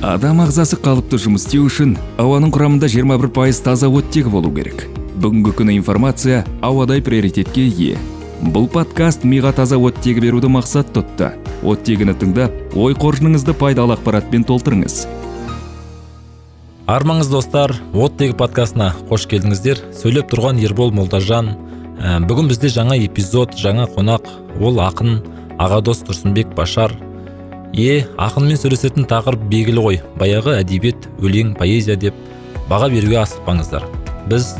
адам ағзасы қалыпты жұмыс істеу үшін ауаның құрамында 21 пайыз таза оттегі болу керек. Бүгінгі күні информация ауадай приоритетке ие. Бұл подкаст миға таза оттегі беруді мақсат тұтты. Оттегіні тыңдап ой қоржыныңызды пайдалы ақпаратпен толтырыңыз. Армаңыз достар оттегі подкастына қош келдіңіздер. Сөйлеп тұрған ербол молдажан ә, бүгін бізде жаңа эпизод жаңа қонақ. Ол ақын ағадос тұрсынбек башар. Е ақынмен сөйлесетін тақырып белгілі ғой. Баяғы әдебиет өлең поэзия деп баға беруге асықпаңыздар. Біз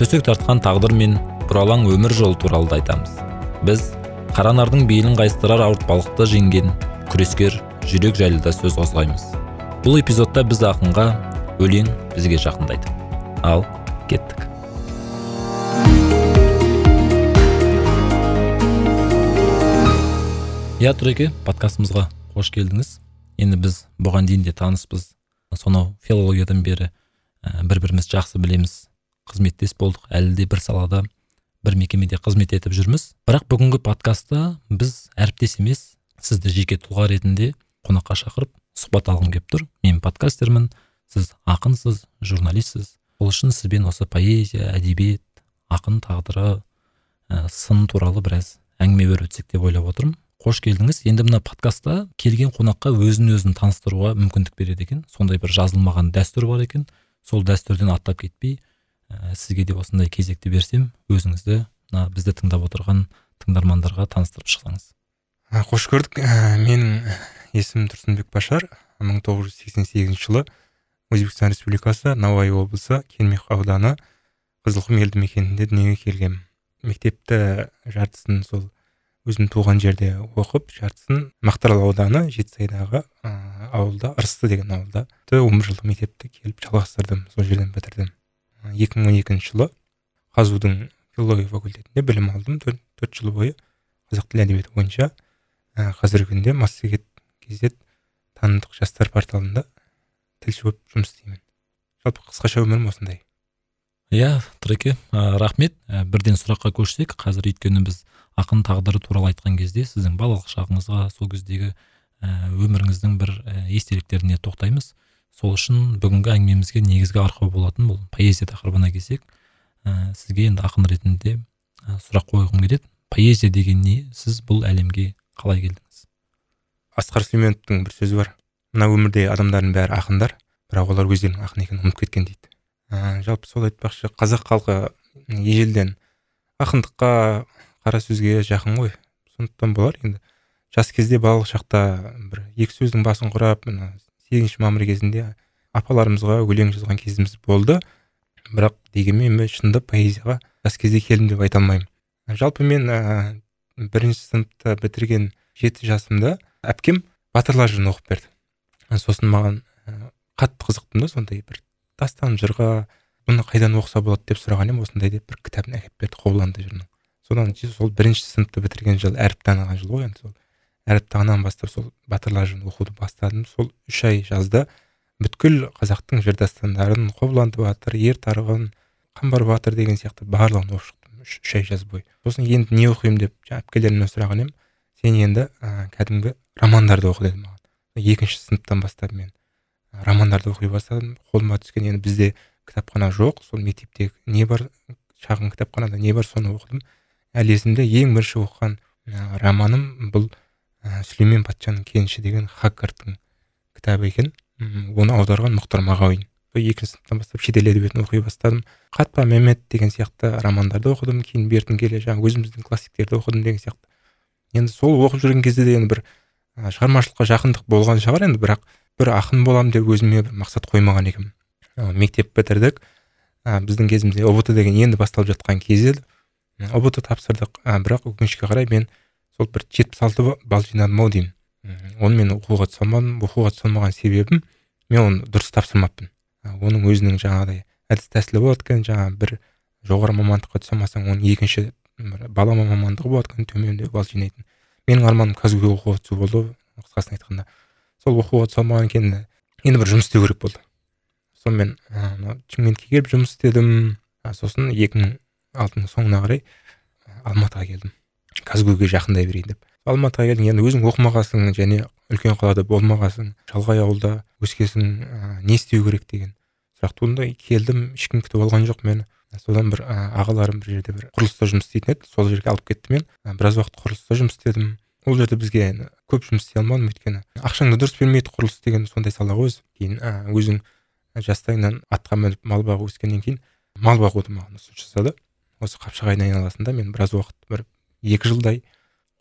төсек тартқан тағдыр мен бұралаң өмір жолы туралы да айтамыз. Біз қаранардың белін қайыстырар ауыртпалықты жеңген күрескер жүрек жайлы да сөз қозғаймыз. Бұл эпизодта біз ақынға өлең бізге жақындайды. Ал кеттік. Иә тұреке подкастымызға қош келдіңіз енді біз бұған дейін де таныспыз сонау филологиядан бері ә, бір бірімізді жақсы білеміз қызметтес болдық. Әлі де бір салада бір мекемеде қызмет етіп жүрміз. Бірақ бүгінгі подкастта біз әріптес емес сізді жеке тұлға ретінде қонаққа шақырып сұхбат алғым келіп тұр. Мен подкастермін. Сіз ақынсыз журналистсіз. Сол үшін сізбен осы поэзия әдебиет ақын тағдыры ә, сын туралы біраз әңгіме өрбітсек деп ойлап отырмын. Қош келдіңіз. Енді мына подкастта келген қонаққа өзін өзін таныстыруға мүмкіндік береді екен. Сондай бір жазылмаған дәстүр бар екен. Сол дәстүрден аттап кетпей ә, сізге де осындай кезекті берсем өзіңізді мына бізді тыңдап отырған тыңдармандарға таныстырып шықсаңыз. Қош көрдік. Ә, менің есімім тұрсынбек башар. 1988 жылы өзбекстан республикасы науаи облысы келмек ауданы қызылқұм елді мекенінде дүниеге келгенмін. Мектепті жартысын сол өзім туған жерде оқып жартысын мақтаарал ауданы жетісайдағы ә, ауылда ырысты деген ауылда. Он бір жылдық мектепті келіп жалғастырдым сол жерден бітірдім. Екі мың он екінші жылы қазұу дың филология факультетінде білім алдым. Төрт жыл бойы қазақ тілі әдебиеті бойынша қазіргі күнде массагет kz танымдық жастар порталында тілші болып жұмыс істеймін. Жалпы қысқаша өмірім осындай. Иә тұреке рахмет. Ә, бірден сұраққа көшсек қазір өйткені біз ақын тағдыры туралы айтқан кезде сіздің балалық шағыңызға сол кездегі ә, өміріңіздің бір ә, естеліктеріне тоқтаймыз. Сол үшін бүгінгі әңгімемізге негізгі арқау болатын бұл поэзия тақырыбына келсек ә, сізге енді ақын ретінде ә, сұрақ қойғым келеді. Поэзия деген не? Сіз бұл әлемге қалай келдіңіз? Асқар сүлейменовтің бір сөзі бар. Мына өмірде адамдардың бәрі ақындар бірақ олар өздерінің ақын екенін ұмытып кеткен дейді. Ә, жалпы сол айтпақшы қазақ халқы ежелден ақындыққа қара сөзге жақын ғой. Сондықтан болар енді. Жас кезде балалық шақта бір екі сөздің басын құрап мына сегізінші мамыр кезінде апаларымызға өлең жазған кезіміз болды. Бірақ дегенмен мен шынында поэзияға жас кезде келдім деп айта алмаймын. Жалпы мен ә, бірінші сыныпты бітірген жеті жасымда әпкем батырлар жырын оқып берді. Сосын маған ә, қатты қызықтым да сондай бір дастан жырға бұны қайдан оқыса болады? деп сұраған едім. Осындай деп бір кітабын әкеліп берді қобыланды жырының. Содан сол бірінші сыныпты бітірген жыл әріп таныған жыл ғой енді сол. Әріп танығаннан бастап сол батырлар жырын оқуды бастадым. Сол үш ай жазда бүткіл қазақтың жыр дастандарын қобыланды батыр ер тарғын қамбар батыр деген сияқты барлығын оқып шықтым үш, ай жаз бойы. Сосын енді не оқимын деп жаңағы әпкелерімнен сұраған едім. Сен енді ә, кәдімгі романдарды оқы деді маған. Екінші сыныптан бастап мен. Романдарды оқи бастадым. Қолыма түскен енді бізде кітапхана жоқ. Сол мектепте не бар шағын кітапханада не бар соны оқыдым. Әлі есімде ең бірінші оқыған романым бұл ә, сүлеймен патшаның кеніші деген хаккарттың кітабы екен. Оны аударған мұхтар мағауин. Екінші сыныптан бастап шетел әдебиетін оқи бастадым. Қатпа мемет деген сияқты романдарды оқыдым кейін бертін келе жаңағы өзіміздің классиктерді оқыдым деген сияқты. Енді сол оқып жүрген кезде де енді бір ә, шығармашылыққа жақындық болған шығар енді бірақ бір ақын боламын деп өзіме бір мақсат қоймаған екенмін. Мектеп бітірдік. Ә, біздің кезімізде ұбт деген енді басталып жатқан кез еді. Ұбт тапсырдық ә, бірақ өкінішке қарай мен сол бір жетпіс алты балл жинадым ау деймін оны мен оқуға түсе алмадым оқуға түсе алмаған себебім мен оны дұрыс тапсырмаппын. Оның өзінің жаңағыдай әдіс тәсілі болады екен жаңағы бір жоғары мамандыққа түсе алмасаң оның екінші балама мамандығы болады екен төмендеу балл жинайтын. Менің арманым казгуге оқуға түсу болды қысқасын айтқанда. Сол оқуға түсе алмаған екен енді бір жұмыс істеу керек болды. Сонымен шымкентке келіп жұмыс істедім. Сосын екі мың алтының соңына қарай алматыға келдім. Казгуге жақындай берейін деп. Алматыға келдің енді өзің оқымағансың және үлкен қалада болмағансың. Шалғай ауылда өскесің ә, не істеу керек деген сұрақ туындайды келдім ешкім күтіп алған жоқ мені. Содан бір ә, ағаларым бір жерде бір құрылыста жұмыс істейтін еді. Сол жерге алып кетті мен. Ә, біраз уақыт құрылыста жұмыс істедім. Ол жерде бізге енді көп жұмыс істей алмадым өйткені. Ақшаңды дұрыс бермейді құрылыс деген сондай сала ғой өзі. Кейін ә, өзің жастайыңнан атқа мініп мал бағып өскеннен кейін мал бағуды маған ұсыныс жасады. Осы қапшағайдың айналасында мен біраз уақыт бір екі жылдай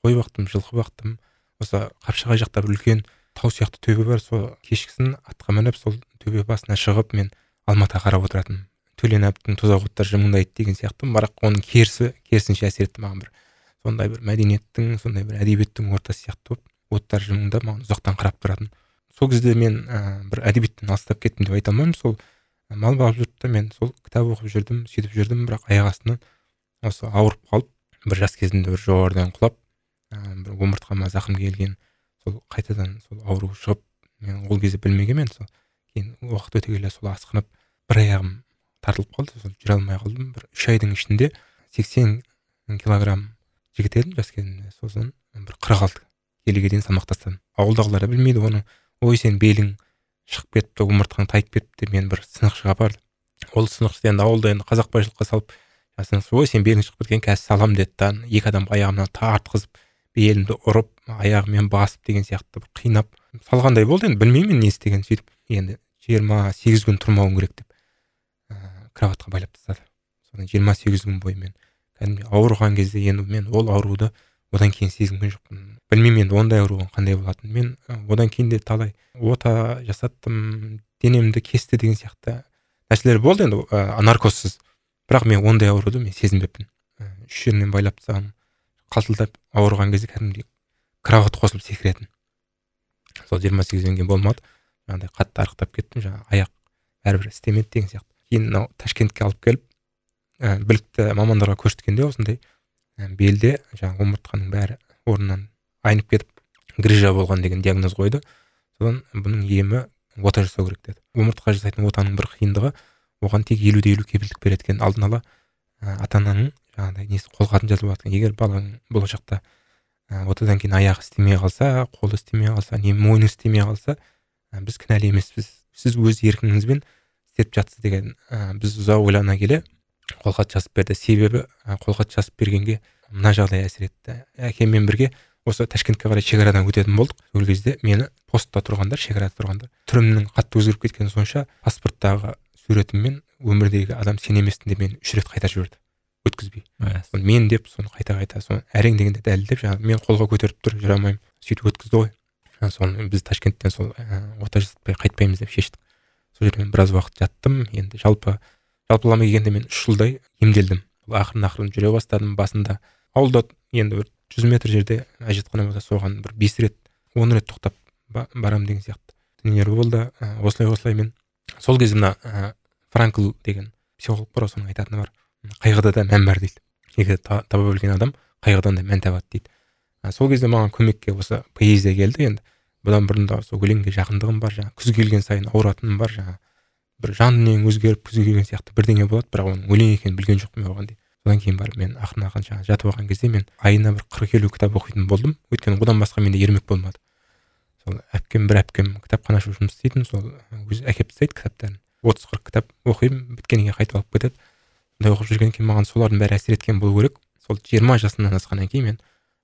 қой бақтым жылқы бақтым. Осы қапшағай жақта бір үлкен тау сияқты төбе бар сол кешкісін атқа мініп сол төбе басына шығып мен алматыға қарап отыратынмын. Төлен әбдіктің тозақ оттар жымыңдайды деген сияқты бірақ оның керісі керісінше әсер етті маған бір. Сондай бір мәдениеттің сондай бір әдебиеттің ортасы сияқты болып оттар жымыңдап маған ұзақтан қарап тұратын. Сол кезде мен ә, бір әдебиеттен алыстап кеттім деп айта алмаймын. Сол мал бағып жүрді да мен сол кітап оқып жүрдім сөйтіп жүрдім бірақ аяқ астынан осы ауырып қалып бір жас кезімде бір жоғарыдан құлап ә, бір омыртқама зақым келген сол қайтадан сол ауру шығып мен ол кезде білмегенмін сол кейін уақыт өте келе сол асқынып бір аяғым тартылып қалды сол жүре алмай қалдым. Бір үш айдың ішінде сексен килограмм жігіт едім жас кезімде сосын бір қырық алты келіге дейін салмақ тастадым ауылдағылар да білмейді оны ой сен белің шығып кетіпті омыртқаң тайып кетіпті мені бір сынықшыға апарды ол сынықшы енді ауылда енді қазақ байшылыққа салып ой сен белің шығып кеткен қазір саламын деді да екі адамға аяғымнан тартқызып белімді ұрып аяғыммен басып деген сияқты бір қинап салғандай болды енді білмеймін не істегенін сөйтіп енді жиырма сегіз күн тұрмауым керек деп ә, кроватқа байлап тастады. Содан жиырма сегіз күн бойы мен кәдімгідей ауырған кезде енді мен ол ауруды одан кейін сезінген жоқпын. Білмеймін енді ондай ауру қандай болатынын. Мен одан кейін де талай ота жасаттым денемді кесті деген сияқты нәрселер болды енді ә, наркозсыз. Бірақ мен ондай ауруды мен сезінбеппін. Үш жерінен байлап тастаған қалтылдап ауырған кезде кәдімгідей кровать қосылып секіретін. Сол жиырма сегізден кейін болмады. Жаңағыдай қатты арықтап кеттім жаңағы аяқ бәрібір істемеді деген сияқты. Кейін мынау ташкентке алып келіп ә, білікті мамандарға көрсеткенде осындай ә, белде жаңағы омыртқаның бәрі орнынан айнып кетіп грыжа болған деген диагноз қойды. Содан бұның емі ота жасау керек деді. Омыртқа жасайтын отаның бір қиындығы оған тек елу де елу кепілдік береді екен алдын ала ә, ата ананың жаңағыдай несі қолхатын жазып алады егер балаң болашақта ә, отадан кейін аяғы істемей қалса қолы істемей қалса не мойны істемей қалса ә, біз кінәлі емеспіз. Сіз өз еркіңізбен істеп жатсыз деген ә, біз ұзақ ойлана келе қолхат жазып берді. Себебі қолхат жазып бергенге мына жағдай әсер етті. Әкеммен бірге осы ташкентке қарай шекарадан өтетін болдық. Сол кезде мені постта тұрғандар шекарада тұрғандар түрімнің қатты өзгеріп кеткені сонша паспорттағы суретіммен өмірдегі адам сен емессің деп мені үш рет қайтарып жіберді өткізбей. Мен деп соны қайта қайта соны әрең дегенде дәлелдеп жаңағы мен қолға көтеріп тұр жүре алмаймын сөйтіп өткізді ғой. Соны біз ташкенттен сол ота жасатпай қайтпаймыз деп шештік. Сол жерде мен біраз уақыт жаттым енді жалпы жалпылама келгенде мен үш жылдай емделдім. Ақырын ақырын жүре бастадым басында. Ауылда енді бір жүз метр жерде әжетхана болса соған бір бес рет он рет тоқтап барамын деген сияқты дүниелер болды. Ә, осылай осылай мен сол кезде мына ә, франкл деген психолог бар соның айтатыны бар. Қайғыда да мән бар дейді. Егер таба білген адам қайғыдан да мән табады дейді. Ә, сол кезде маған көмекке осы поэзия келді. Енді бұдан бұрын да сол өлеңге жақындығым бар жаңағы күз келген сайын ауыратыным бар жаңағы бір жан дүниең өзгеріп күзге келген сияқты бірдеңе болады бірақ оның өлең екенін білген жоқпын оған дейін содан кейін барып мен ақырын жаңағы жатып алған кезде мен айына бір қырық елу кітап оқитын болдым. Өйткені одан басқа менде ермек болмады. Сол әпкем бір әпкем кітапханашы жұмыс істейтін сол өзі әкеліп тастайды кітаптарын. Отыз қырық кітап оқимын біткеннен кейін қайтып алып кетеді. Сондай оқып жүргеннен кейін маған солардың бәрі әсер еткен болу керек. Сол жиырма жасымнан асқаннан кейін мен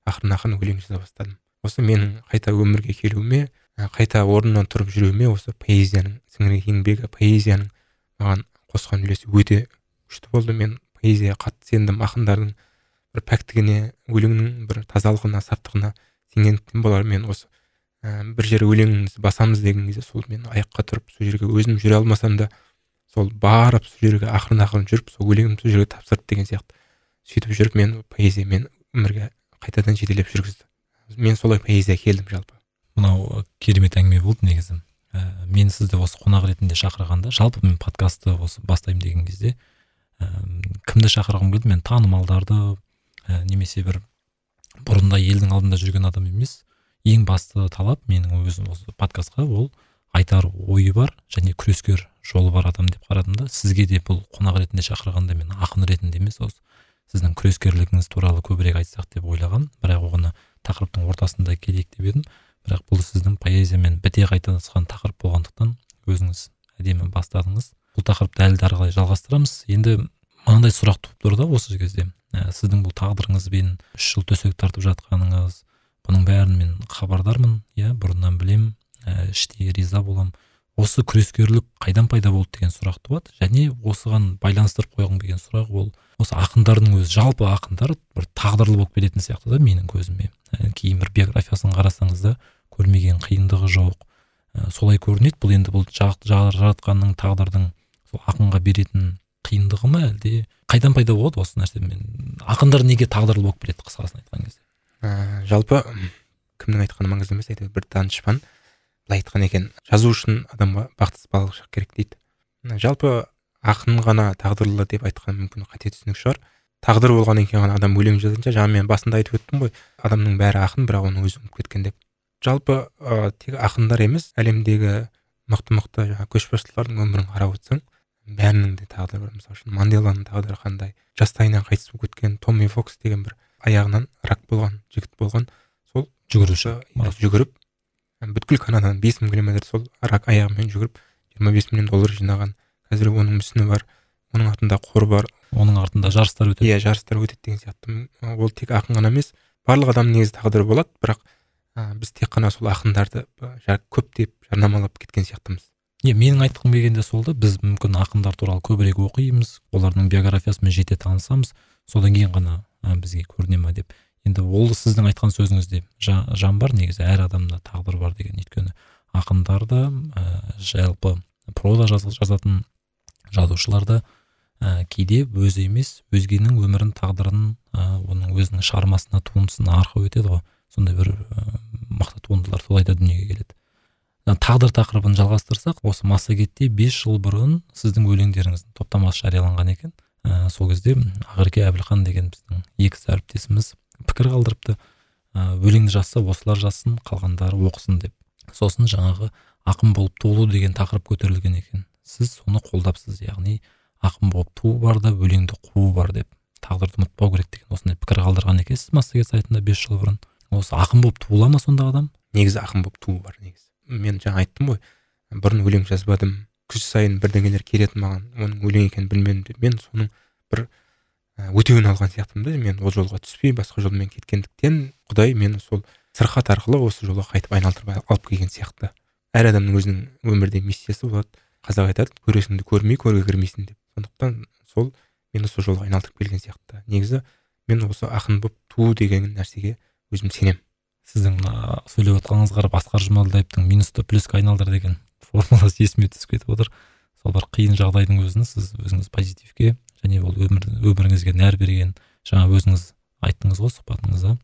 ақырын ақырын өлең жаза бастадым. Осы менің қайта өмірге келуіме қайта орнымнан тұрып жүруіме осы поэзияның сіңірген еңбегі поэзияның маған қосқан үлесі өте күшті болды. Мен поэзияға қатты сендім ақындардың бір пәктігіне өлеңнің бір тазалығына саптығына сенгендіктен болар? мен осы ә, бір жер өлеңіңізді басамыз деген кезде сол мен аяққа тұрып сол жерге өзім жүре алмасам да сол барып сол жерге ақырын ақырын жүріп сол өлеңімді сол жерге тапсырып деген сияқты сөйтіп жүріп мен поэзиямен өмірге қайтадан жетелеп жүргізді. мен солай поэзияға келдім жалпы. Мынау керемет әңгіме болды негізі ә, мен сізді осы қонақ ретінде шақырғанда жалпы мен подкастты осы бастаймын деген кезде ә, кімді шақырғым келді мен танымалдарды ә, немесе бір бұрында елдің алдында жүрген адам емес. Ең басты талап менің өзім осы подкастқа ол айтар ойы бар және күрескер жолы бар адам деп қарадым да. Сізге де бұл қонақ ретінде шақырғанда мен ақын ретінде емес осы сіздің күрескерлігіңіз туралы көбірек айтсақ деп ойлаған. Бірақ оны тақырыптың ортасында келейік деп едім. Бірақ бұл сіздің поэзиямен біте қайталасқан тақырып болғандықтан өзіңіз әдемі бастадыңыз. Бұл тақырыпты әлі де ары қарай жалғастырамыз? Енді мынандай сұрақ туып тұр да осы кезде. Ә, сіздің бұл тағдырыңызбен үш жыл төсек тартып жатқаныңыз бұның бәрін мен хабардармын иә бұрыннан білемін ә, іштей риза боламын осы күрескерлік қайдан пайда болды деген сұрақ туады. Және осыған байланыстырып қойғым келген сұрақ ол осы ақындардың өзі жалпы ақындар бір тағдырлы болып келетін сияқты да менің көзіме. Ә, кейін бір биографиясын қарасаңыз да көрмеген қиындығы жоқ. Ә, солай көрінеді. Бұл енді бұл жаратқанның тағдырдың сол ақынға беретін қиындығы ма әлде қайдан пайда болады осы нәрсе? мен ақындар неге тағдырлы болып келеді қысқасын айтқан кезде? Ә, жалпы кімнің айтқаны маңызды емес әйтеуір бір данышпан. Былай айтқан екен жазу үшін адамға бақытсыз балалық керек дейді. Жалпы ақын ғана тағдырлы деп айтқан мүмкін қате түсінік шығар. Тағдыр болғаннан кейін ғана адам өлең жазайынша жаңа мен басында айтып өттім ғой адамның бәрі ақын бірақ оның өзі ұмытып кеткен деп. Жалпы ә, тек ақындар емес әлемдегі мықты мықты жаңағы көшбасшылардың өмірін қарап отырсаң бәрінің де тағдыры бар. Мысалы үшін манделаның тағдыры қандай жастайынан қайтыс болып кеткен томми фокс деген бір аяғынан рак болған жігіт болған сол жүгіруші жүгіріп бүткіл канададан бес мың километр сол рак аяғымен жүгіріп жиырма бес миллион доллар жинаған. Қазір оның мүсіні бар оның артында қор бар. Оның артында жарыстар өтеді. Иә жарыстар өтеді деген сияқты. Ол тек ақын ғана емес барлық адамның негізі тағдыры болады бірақ ә, біз тек қана сол ақындарды көптеп жарнамалап кеткен сияқтымыз. Иә менің айтқым келгенде сол да біз мүмкін ақындар туралы көбірек оқимыз олардың биографиясымен жете танысамыз содан кейін ғана ә, бізге көріне ма деп. Енді ол сіздің айтқан сөзіңізде жан бар негізі әр адамда тағдыр бар деген. Өйткені ақындар да ә, жалпы проза жазатын жазушылар да ә, кейде өзі емес өзгенің өмірін тағдырын ә, оның өзінің шығармасына туындысына арқау етеді ғой. Сондай бір ә, мықты туындылар солай да дүниеге келеді. Тағдыр тақырыбын жалғастырсақ осы массагетте бес жыл бұрын сіздің өлеңдеріңіздің топтамасы жарияланған екен. Ә, сол кезде ақерке әбілхан деген біздің екі әріптесіміз пікір қалдырыпты. Ә, өлеңді жазса осылар жазсын қалғандары оқысын деп. Сосын жаңағы ақын болып туылу деген тақырып көтерілген екен. Сіз соны қолдапсыз яғни ақын болып туу бар да өлеңді қуу бар деп. Тағдырды ұмытпау керек деген осындай пікір қалдырған екенсіз массагет сайтында бес жыл бұрын. Осы ақын болып туыла ма сонда адам? Негізі ақын болып туу бар негізі. Мен жаңа айттым ғой. Бұрын өлең жазбадым. Күз сайын бірдеңелер келетін маған. Оның өлең екенін білмедім деп. Мен соның бір өтеуін алған сияқтымын да. Мен ол жолға түспей басқа жолмен кеткендіктен құдай мені сол сырқат арқылы осы жолға қайтып айналдырып алып келген сияқты. Әр адамның өзінің өмірде миссиясы болады. Қазақ айтады көресіңді көрмей көрге кірмейсің деп. Сондықтан сол мені сол жолға айналдырып келген сияқты. Негізі мен осы ақын болып туу деген нәрсеге өзім сенемін. Сіздің мына сөйлеп отқаныңызға қарап асқар жұмаділдаевтың минусты плюске айналдыр деген формуласы есіме түсіп кетіп отыр. Сол бір қиын жағдайдың өзін сіз өзіңіз позитивке және ол өмір өміріңізге нәр берген жаңа өзіңіз айттыңыз ғой сұхбатыңызда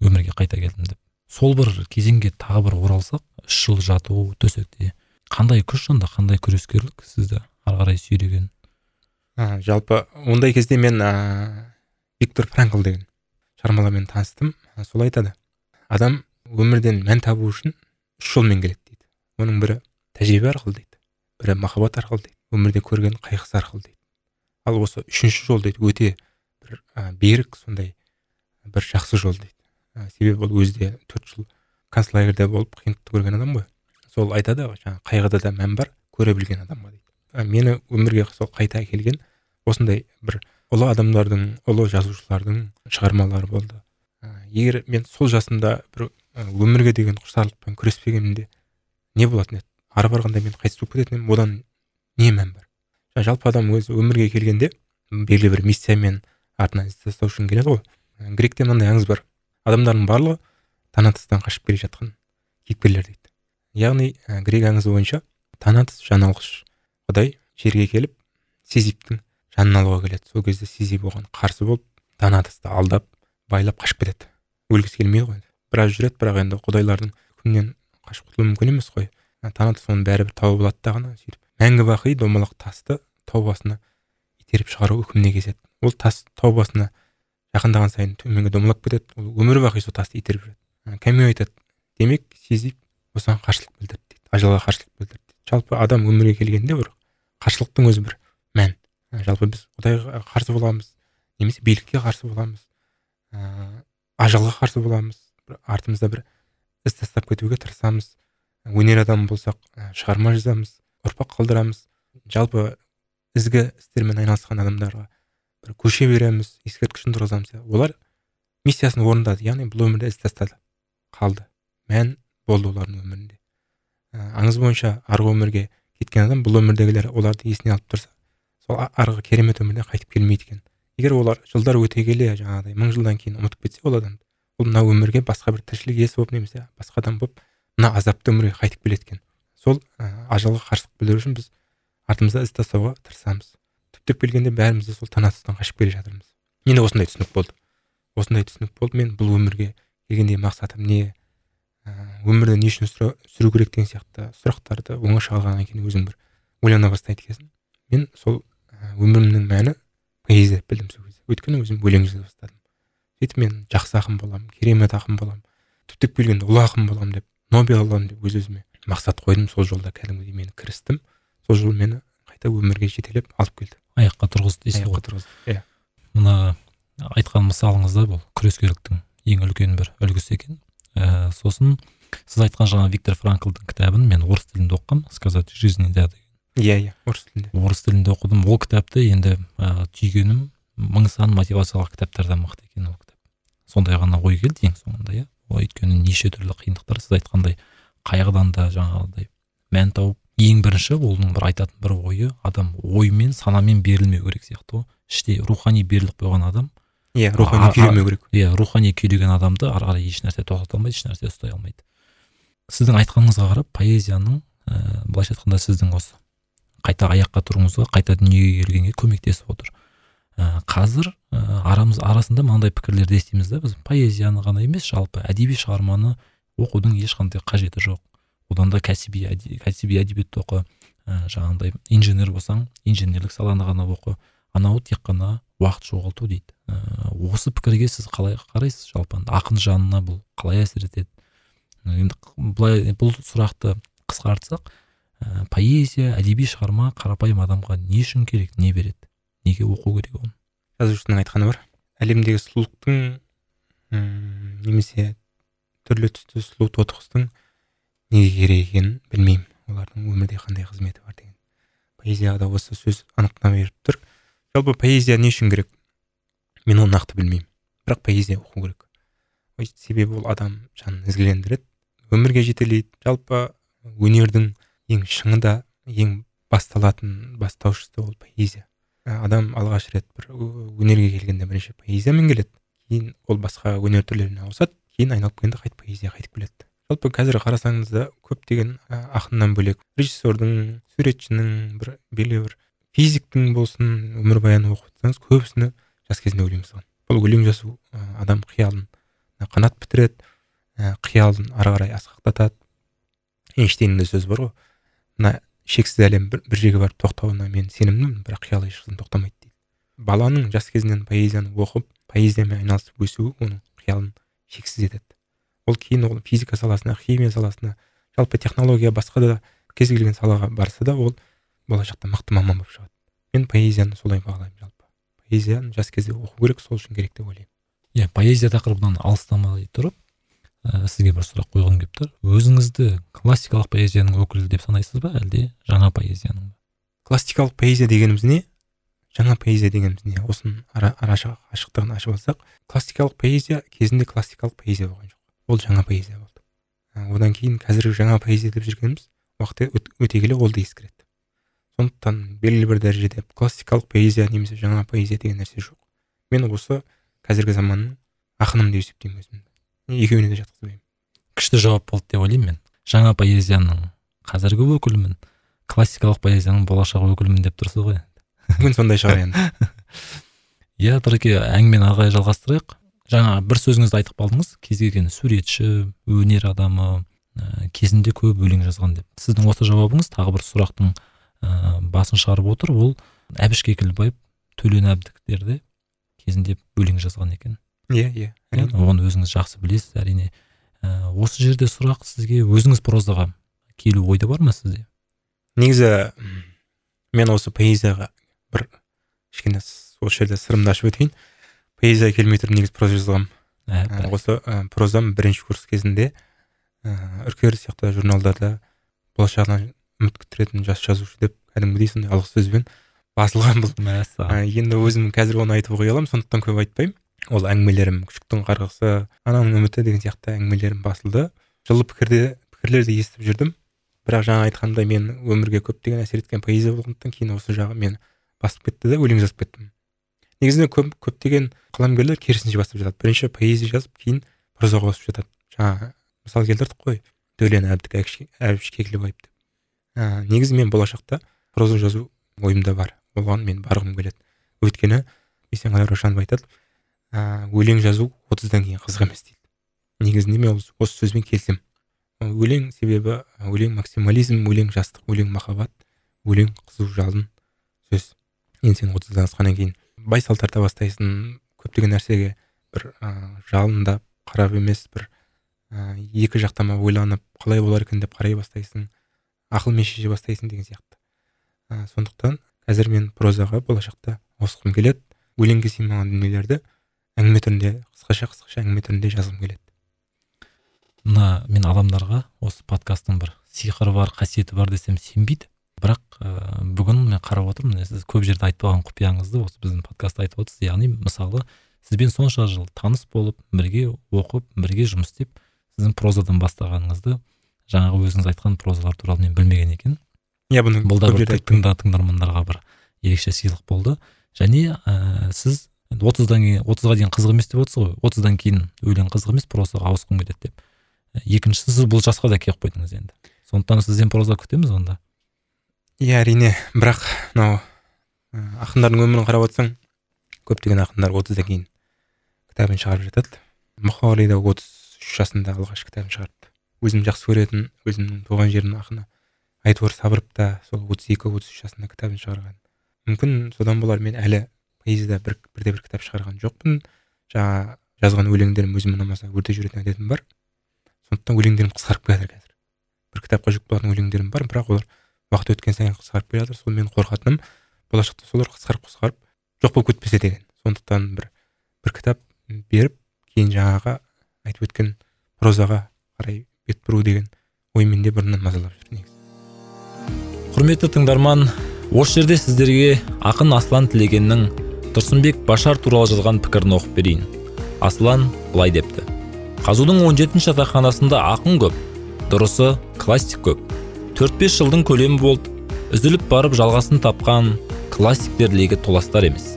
өмірге қайта келдім деп. Сол бір кезеңге тағы бір оралсақ үш жыл жату төсекте қандай күш сонда? Қандай күрескерлік сізді ары қарай сүйреген? Ә, жалпы ондай кезде мен ә, виктор франкл деген шығармалармен таныстым. Сол айтады. Адам өмірден мән табу үшін үш жолмен келеді дейді. Оның бірі тәжірибе арқылы дейді бірі махаббат арқылы дейді өмірде көрген қайғысы арқылы дейді. Ал осы үшінші жол дейді өте бір ә, берік сондай бір жақсы жол дейді. Ә, себебі ол өзі де төрт жыл концлагерьде болып қиындықты көрген адам ғой. Сол айтады ғой жаңағы қайғыда да мән бар көре білген адамға дейді. Ә, мені өмірге сол қайта әкелген осындай бір ұлы адамдардың ұлы жазушылардың шығармалары болды. Егер мен сол жасымда бір өмірге деген құштарлықпен күреспегенімде не болатын еді? Ары барғанда мен қайтыс болып кететін едім одан не мән бар? Жалпы адам өзі өмірге келгенде белгілі бір миссиямен артынан із тастау үшін келеді ғой. Гректе мынандай аңыз бар. Адамдардың барлығы танатостан қашып келе жатқан кейіпкерлер дейді. Яғни грек аңызы бойынша танатос жан алғыш. Құдай жерге келіп сизиптің жанын алуға келеді. Сол кезде сизип оған қарсы болып танатосты алдап байлап қашып кетеді. өлгісі келмейді ғой. Біраз жүреді бірақ енді құдайлардың үкімінен қашып құтылу мүмкін емес қой. Танатос оны бәрібір тауып алады да ғана сөйтіп. Мәңгі бақи домалақ тасты тау басына итеріп шығару үкіміне кеседі ол тас тау басына жақындаған сайын төменге домалап кетеді. Ол өмір бақи сол тасты итеріп жүреді. Кәмю айтады демек сезіп осыған қарсылық білдірді дейді. Ажалға қарсылық білдірді дейді. Жалпы адам өмірге келгенде бір қарсылықтың өзі бір мән. Жалпы біз құдайға қарсы боламыз немесе билікке қарсы боламыз. Ә, ажалға қарсы боламыз. Артымызда бір із тастап кетуге тырысамыз. Өнер адамы болсақ ә, шығарма жазамыз ұрпақ қалдырамыз. Жалпы ізгі істермен айналысқан адамдарға бір көше береміз ескерткішін тұрғызамыз. Олар миссиясын орындады яғни бұл өмірде із тастады қалды. Мән болды олардың өмірінде. Ә, аңыз бойынша арғы өмірге кеткен адам бұл өмірдегілер оларды есіне алып тұрса сол арғы керемет өмірден қайтып келмейді екен. Егер олар жылдар өте келе жаңағыдай мың жылдан кейін ұмытып кетсе ол адамды ол мына өмірге басқа бір тіршілік иесі болып немесе басқа адам болып мына азапты өмірге қайтып келеді екен сол ә, ажалға қарсылық білдіру үшін біз артымызда із тастауға тырысамыз. Түптеп келгенде бәріміз де сол танатустан қашып келе жатырмыз. Менде осындай түсінік болды. Осындай түсінік болды. Мен бұл өмірге келгенде мақсатым не? Өмірді не үшін сүру керек деген сияқты сұрақтарды оңаша алғаннан кейін өзің бір ойлана бастайды екенсің. Мен сол өмірімнің мәні поэзия білдім сол кезде. Өйткені өзім өлең жаза бастадым. Сөйтіп мен жақсы ақын боламын керемет ақын боламын. Түптеп келгенде ұлы ақын боламын деп нобель аламын деп өз өзіме мақсат қойдым. Сол жолда кәдімгідей мен кірістім. Сол жол мені қайта өмірге жетелеп алып келді. Аяққа тұрғызды дейсіз ғой тұрғызды иә. Мына айтқан мысалыңызда бұл күрескерліктің ең үлкен бір үлгісі екен. Ә, сосын сіз айтқан жаңа виктор франклдың кітабын мен орыс тілінде оқығанмын сказать жизни да деген. Иә иә орыс тілінде. Орыс тілінде оқыдым. Ол кітапты енді ә, түйгенім мың сан мотивациялық кітаптардан мықты екен ол кітап. Сондай ғана ой келді ең соңында иә. Өйткені неше түрлі қиындықтар. Сіз айтқандай қайғыдан да жаңағыдай мән тауып ең бірінші оның бір айтатын бір ойы адам оймен санамен берілмеу керек сияқты ғой іште рухани беріліп қойған адам. Иә рухани күйремеу керек. иә рухани күйреген адамды ары қарай ешнәрсе тоқтата алмайды ешнәрсе ұстай алмайды. Сіздің айтқаныңызға қарап поэзияның ә, былайша айтқанда сіздің осы қайта аяққа тұруыңызға қайта дүниеге келгенге көмектесіп отыр. Ә, қазір ә, арамыз арасында мынандай пікірлерді естиміз да біз поэзияны ғана емес жалпы әдеби шығарманы оқудың ешқандай қажеті жоқ. Одан да кәсіби кәсіби әдебиетті оқы ә, жаңағындай инженер болсаң инженерлік саланы ғана оқы анау тек қана уақыт жоғалту дейді. Ә, осы пікірге сіз қалай қарайсыз? Жалпы ақын жанына бұл қалай әсер етеді? Енді былай бұл сұрақты қысқартсақ ә, поэзия әдеби шығарма қарапайым адамға не үшін керек не береді неге оқу керек оны? Жазушының айтқаны бар. Әлемдегі сұлулықтың немесе түрлі түсті сұлу тотықұстың неге керек екенін білмеймін. Олардың өмірде қандай қызметі бар деген. Поэзияда осы сөз анықтама беріп тұр. Жалпы поэзия не үшін керек? Мен оны нақты білмеймін. Бірақ поэзия оқу керек. Себебі ол адам жанын ізгілендіреді өмірге жетелейді. Жалпы өнердің ең шыңы да ең басталатын бастаушысы ол поэзия. Адам алғаш рет бір өнерге келгенде бірінші поэзиямен келеді кейін ол басқа өнер түрлеріне ауысады кейін айналып келгенде қайтып поэзияға қайтып келеді. Жалпы қазір қарасаңыз да көптеген ақыннан бөлек режиссердің суретшінің бір белгілі бір физиктің болсын өмірбаянын оқып отырсаңыз көбісіне жас кезінде өлең жазған. Бұл өлең жазу адам қиялын қанат бітіреді ә, қиялын ары қарай асқақтатады. Эйнштейннің сөзі бар ғой. Мына шексіз әлем бір, бір жерге барып тоқтауына мен сенімдімін бірақ қиял ешқашан тоқтамайды дейді. Баланың жас кезінен поэзияны оқып поэзиямен айналысып өсуі оның қиялын шексіз етеді. Ол кейін ол физика саласына химия саласына жалпы технология басқа да кез келген салаға барса да ол болашақта мықты маман болып шығады. Мен поэзияны солай бағалаймын жалпы. Поэзияны жас кезде оқу керек сол үшін керек деп ойлаймын. Иә поэзия тақырыбынан алыстамай тұрып ә, сізге бір сұрақ қойғым келіп тұр. Өзіңізді классикалық поэзияның өкілі деп санайсыз ба әлде жаңа поэзияның ба? Классикалық поэзия дегеніміз не? Жаңа поэзия дегеніміз не? Осының ара, ашықтығын ашып алсақ классикалық поэзия кезінде классикалық поэзия болған жоқ. Ол жаңа поэзия болды. Одан кейін қазіргі жаңа поэзия деп жүргеніміз уақыт өте келе ол да ескіреді. Сондықтан белгілі бір дәрежеде классикалық поэзия немесе жаңа поэзия деген нәрсе жоқ. Мен осы қазіргі заманның ақынымын деп есептеймін өзімді. Екеуіне де жатқызбаймын. Күшті жауап болды деп ойлаймын мен. Жаңа поэзияның қазіргі өкілімін классикалық поэзияның болашақ өкілімін деп тұрсыз ғой мүмкін сондай шығар енді. Иә тұреке әңгімені ары қарай жалғастырайық. Жаңа бір сөзіңізді айтып қалдыңыз. Кез келген суретші өнер адамы ә, кезінде көп өлең жазған деп. Сіздің осы жауабыңыз тағы бір сұрақтың ә, басын шығарып отыр. Ол әбіш кекілбаев төлен әбдіктер кезінде өлең жазған екен. Иә иә. Оны өзіңіз жақсы білесіз. Әрине ә, осы жерде сұрақ сізге өзіңіз прозаға келу ойда бар ма сізде? Негізі мен осы поэзияға бір кішкене осы жерде сырымды ашып өтейін. Поэзия келмей тұрып негізі проза жазғанмын. Ә, Ә, осы ә, прозам бірінші курс кезінде ә, үркер сияқты журналдарда болашағынан үміт күттіретін жас жазушы деп кәдімгідей сондай алғы сөзбен басылған бұл мәссаған ә, енді өзім қазір оны айтып қоя аламын сондықтан көп айтпаймын. Ол әңгімелерім күшіктің қарғысы ананың үміті деген сияқты әңгімелерім басылды. Жылы пікірде пікірлерді естіп жүрдім. Бірақ жаңа айтқандай мен өмірге көптеген әсер еткен поэзия болғандықтан кейін осы жағы мені басып кетті да өлең жазып кеттім. Негізінде көп көптеген қаламгерлер керісінше бастап жатады. Бірінші поэзия жазып кейін прозаға ауысып жатады. Жаңа мысал келтірдік қой. Дәулен әбдік әбіш кекілбаев деп. Ә, негізі мен болашақта проза жазу ойымда бар. Оған мен барғым келеді. Өйткені есенғали раушанов айтады ә, өлең жазу отыздан кейін қызық емес дейді. Негізінде мен осы, сөзбен келісемін. Өлең себебі өлең максимализм өлең жастық өлең махаббат өлең қызу жалын сөз. Енді сен отыздан асқаннан кейін бай сал тарта бастайсың көптеген нәрсеге бір ә, жалындап қарап емес бір ә, екі жақтама ойланып қалай болар екен деп қарай бастайсың ақылмен шеше бастайсың деген сияқты. Ә, сондықтан қазір мен прозаға болашақта ауысқым келеді. Өлеңге сыймаған дүниелерді әңгіме түрінде қысқаша қысқаша әңгіме түрінде жазғым келеді. Мына мен адамдарға осы подкасттың бір сиқыры бар қасиеті бар десем сенбейді. Бірақ ә, бүгін мен қарап отырмын міне сіз көп жерде айтып алған құпияңызды осы біздің подкастта айтып отырсыз. Яғни мысалы сізбен сонша жыл таныс болып бірге оқып бірге жұмыс істеп сіздің прозадан бастағаныңызды жаңағы өзіңіз айтқан прозалар туралы мен білмеген екен иә бұны бұл да бір тыңдармандарға бір ерекше сыйлық болды. Және ә, сіз енді отыздан кейін отызға дейін қызық емес деп отырсыз ғой. Отыздан кейін өлең қызық емес прозаға ауысқым келеді деп. Екіншісі сіз бұл жасқа да келіп қойдыңыз енді. Сондықтан сізден проза күтеміз онда. Иә әрине. Бірақ мынау ақындардың өмірін қарап отырсаң көптеген ақындар отыздан кейін кітабын шығарып жатады. Мұқағали да отыз үш жасында алғашқы кітабын шығарыпты өзім жақсы көретін өзімнің туған жерімнің ақыны айтуар сабыров та сол отыз екі отыз үш жасында кітабын шығарған. Мүмкін содан болар мен әлі поэзияда бір бірде бір кітап шығарған жоқпын. Жаңа жазған өлеңдерім өзіме ұнамаса өртеп жіберетін әдетім бар. Сондықтан өлеңдерім қысқарып келе жатыр қазір. Бір кітапқа жүк болатын өлеңдерім бар бірақ олар уақыт өткен сайын қысқарып келе жатыр сол менің қорқатыным. Болашақта солар қысқарып қысқарып жоқ болып кетпесе деген. Сондықтан бір бір кітап беріп кейін жаңағы айтып өткен прозаға қарай бет бұру деген ой менде бұрыннан мазалап жүр негізі. Құрметті тыңдарман осы жерде сіздерге ақын аслан тілегеннің тұрсынбек башар туралы жазған пікірін оқып берейін. Аслан былай депті. Қазудың 17 жатақханасында ақын көп дұрысы классик көп. 4-5 жылдың көлемі болды. Үзіліп барып жалғасын тапқан классиктер легі толастар емес.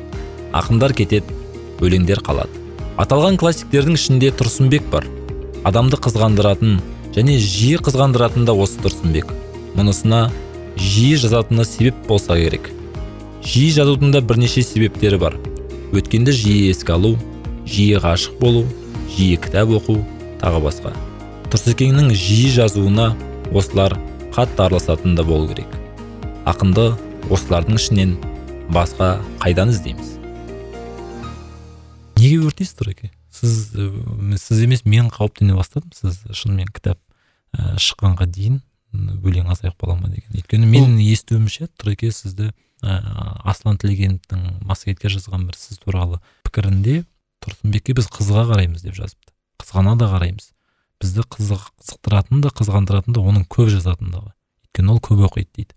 Ақындар кетеді өлеңдер қалады. Аталған классиктердің ішінде тұрсынбек бар. Адамды қызғандыратын және жиі қызғандыратын да осы тұрсынбек. Мұнысына жиі жазатыны себеп болса керек. Жиі жазудың да бірнеше себептері бар. Өткенді жиі еске алу жиі ғашық болу жиі кітап оқу тағы басқа. Тұрсекеңнің жиі жазуына осылар қатты араласатын да болу керек. Ақынды осылардың ішінен басқа қайдан іздейміз? Неге өртейсіз тұреке сіз сіз емес мен қауіптене бастадым. Сіз шынымен кітап ә, шыққанға дейін өлең азайып қала ма деген. Өйткені менің естуімше тұреке сізді аслан тілегеновтың массагетке жазған бір сіз туралы пікірінде тұрсынбекке біз қызыға қараймыз деп жазыпты. Қызғана да қараймыз. Бізді қызық қызықтыратын да қызғандыратын да оның көп жазатындығы. Өйткені ол көп оқиды дейді.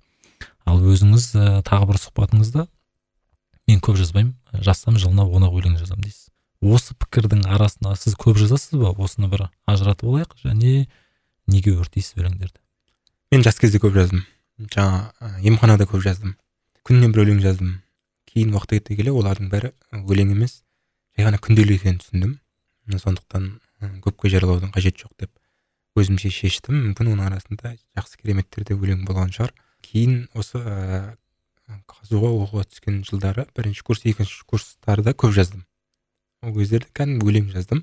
Ал өзіңіз ә, тағы бір сұхбатыңызда мен көп жазбаймын. Жазсам жылына он ақ өлең жазамын дейсіз. Осы пікірдің арасында сіз көп жазасыз ба? Осыны бір ажыратып алайық және неге өртейсіз өлеңдерді? Мен жас кезде көп жаздым. Жаңа ә, емханада көп жаздым. Күніне бір өлең жаздым. Кейін уақыт өте келе олардың бәрі өлең емес жай ғана күнделік екенін түсіндім. Сондықтан көпке жариялаудың қажеті жоқ деп өзімше шештім. Мүмкін оның арасында жақсы кереметтер де өлең болған шығар. Кейін осы ә, қазуға оқуға түскен жылдары бірінші курс екінші курстарда көп жаздым. Ол кездерде кәдімгі өлең жаздым.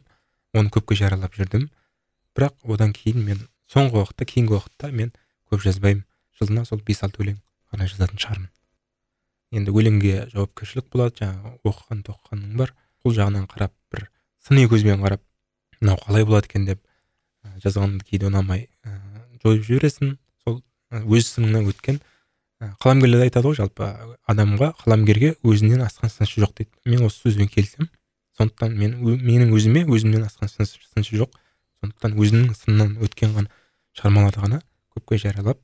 Оны көпке жариялап жүрдім. Бірақ одан кейін мен соңғы уақытта кейінгі уақытта мен көп жазбаймын. Жылына сол бес алты өлең ғана жазатын шығармын. Енді өлеңге жауапкершілік болады жаңағы оқыған тоқығаның бар. Сол жағынан қарап бір сыни көзбен қарап мынау қалай болады екен деп жазғанды кейде ұнамай ә, жойып жібересің. Сол өз сыныңнан өткен қаламгерлер айтады ғой жалпы адамға қаламгерге өзінен асқан сыншы жоқ дейді. Мен осы сөзбен келісемін. Сондықтан мен менің өзіме өзімнен асқан сыншы жоқ. Сондықтан өзімнің сыннан өткен ғана шығармаларды ғана көпке жариялап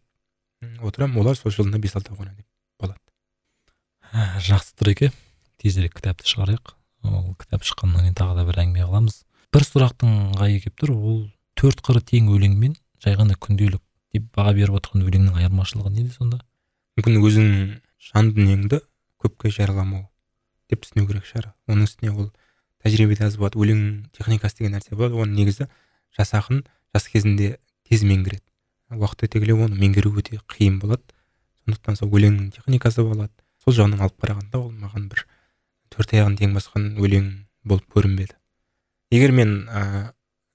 отырамын. Олар сол жылына бес алты деп жақсы тұр тезірек кітапты шығарайық. Ол кітап шыққаннан кейін тағы да бір әңгіме қыламыз. Бір сұрақтың ғайы келіп тұр. Ол төрт қыры тең өлеңмен жай ғана күнделік деп баға беріп отырған өлеңнің айырмашылығы неде сонда? мүмкін өзіңнің жан дүниеңді көпке жарияламау деп түсіну керек шығар. Оның үстіне ол тәжірибеде аз болады. Өлең техникасы деген нәрсе болады. Оны негізі жас ақын жас кезінде тез меңгереді. Уақыт өте келе оны меңгеру өте қиын болады. Сондықтан сол өлеңнің техникасы болады. Сол жағынан алып қарағанда ол маған бір төрт аяғын тең басқан өлең болып көрінбеді. Егер мен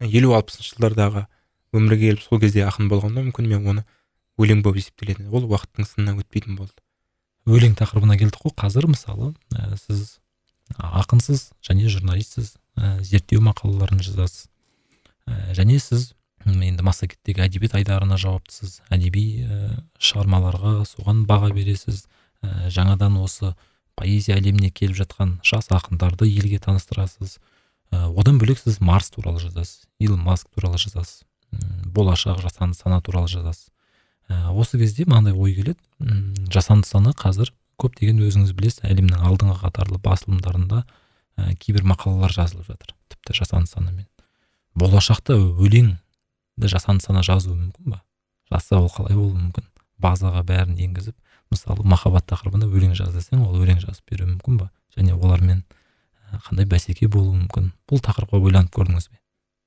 елу алпысыншы жылдардағы өмірге келіп сол кезде ақын болғанда мүмкін мен оны өлең болып есептелетін ол уақыттың сынынан өтпейтін болды. Өлең тақырыбына келдік қой. Қазір мысалы ә, сіз ақынсыз және журналистсіз ә, зерттеу мақалаларын жазасыз. Ә, және сіз енді массагеттегі әдебиет айдарына жауаптысыз әдеби ә, шығармаларға соған баға бересіз. Ә, жаңадан осы поэзия әлеміне келіп жатқан жас ақындарды елге таныстырасыз. Ә, одан бөлек сіз марс туралы жазасыз илон маск туралы жазасыз болашақ жасанды сана туралы жазасыз. Ә, осы кезде мынандай ой келеді. Жасанды сана қазір көптеген өзіңіз білесіз әлемнің алдыңғы қатарлы басылымдарында ә, кейбір мақалалар жазылып жатыр тіпті жасанды санамен болашақта өлеңді жасанды сана жазуы мүмкін ба? Жазса ол қалай болуы мүмкін? Базаға бәрін енгізіп мысалы махаббат тақырыбында өлең жаз десең ол өлең жазып беруі мүмкін ба? және олармен қандай бәсеке болуы мүмкін? бұл тақырыпқа ойланып көрдіңіз бе?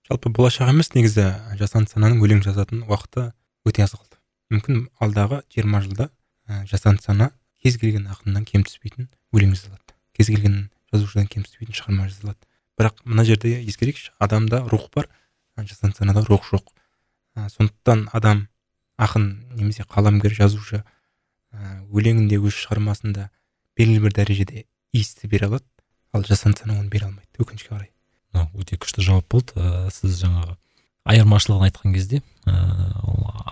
жалпы болашақ емес негізі жасанды сананың өлең жазатын уақыты өте аз қалды мүмкін алдағы жиырма жылда ә, жасанды сана кез келген ақыннан кем түспейтін өлең жазалады кез келген жазушыдан кем түспейтін шығарма жазалады бірақ мына жерде ескерейікші адамда рух бар жасанды санада рух жоқ. ә, сондықтан адам ақын немесе қаламгер жазушы өлеңінде өз шығармасында белгілі бір дәрежеде иісті бере алады. Ал жасанды сана оны бере алмайды. Өкінішке қарай. Мынау өте күшті жауап болды. Ә, сіз жаңағы айырмашылығын айтқан кезде ә,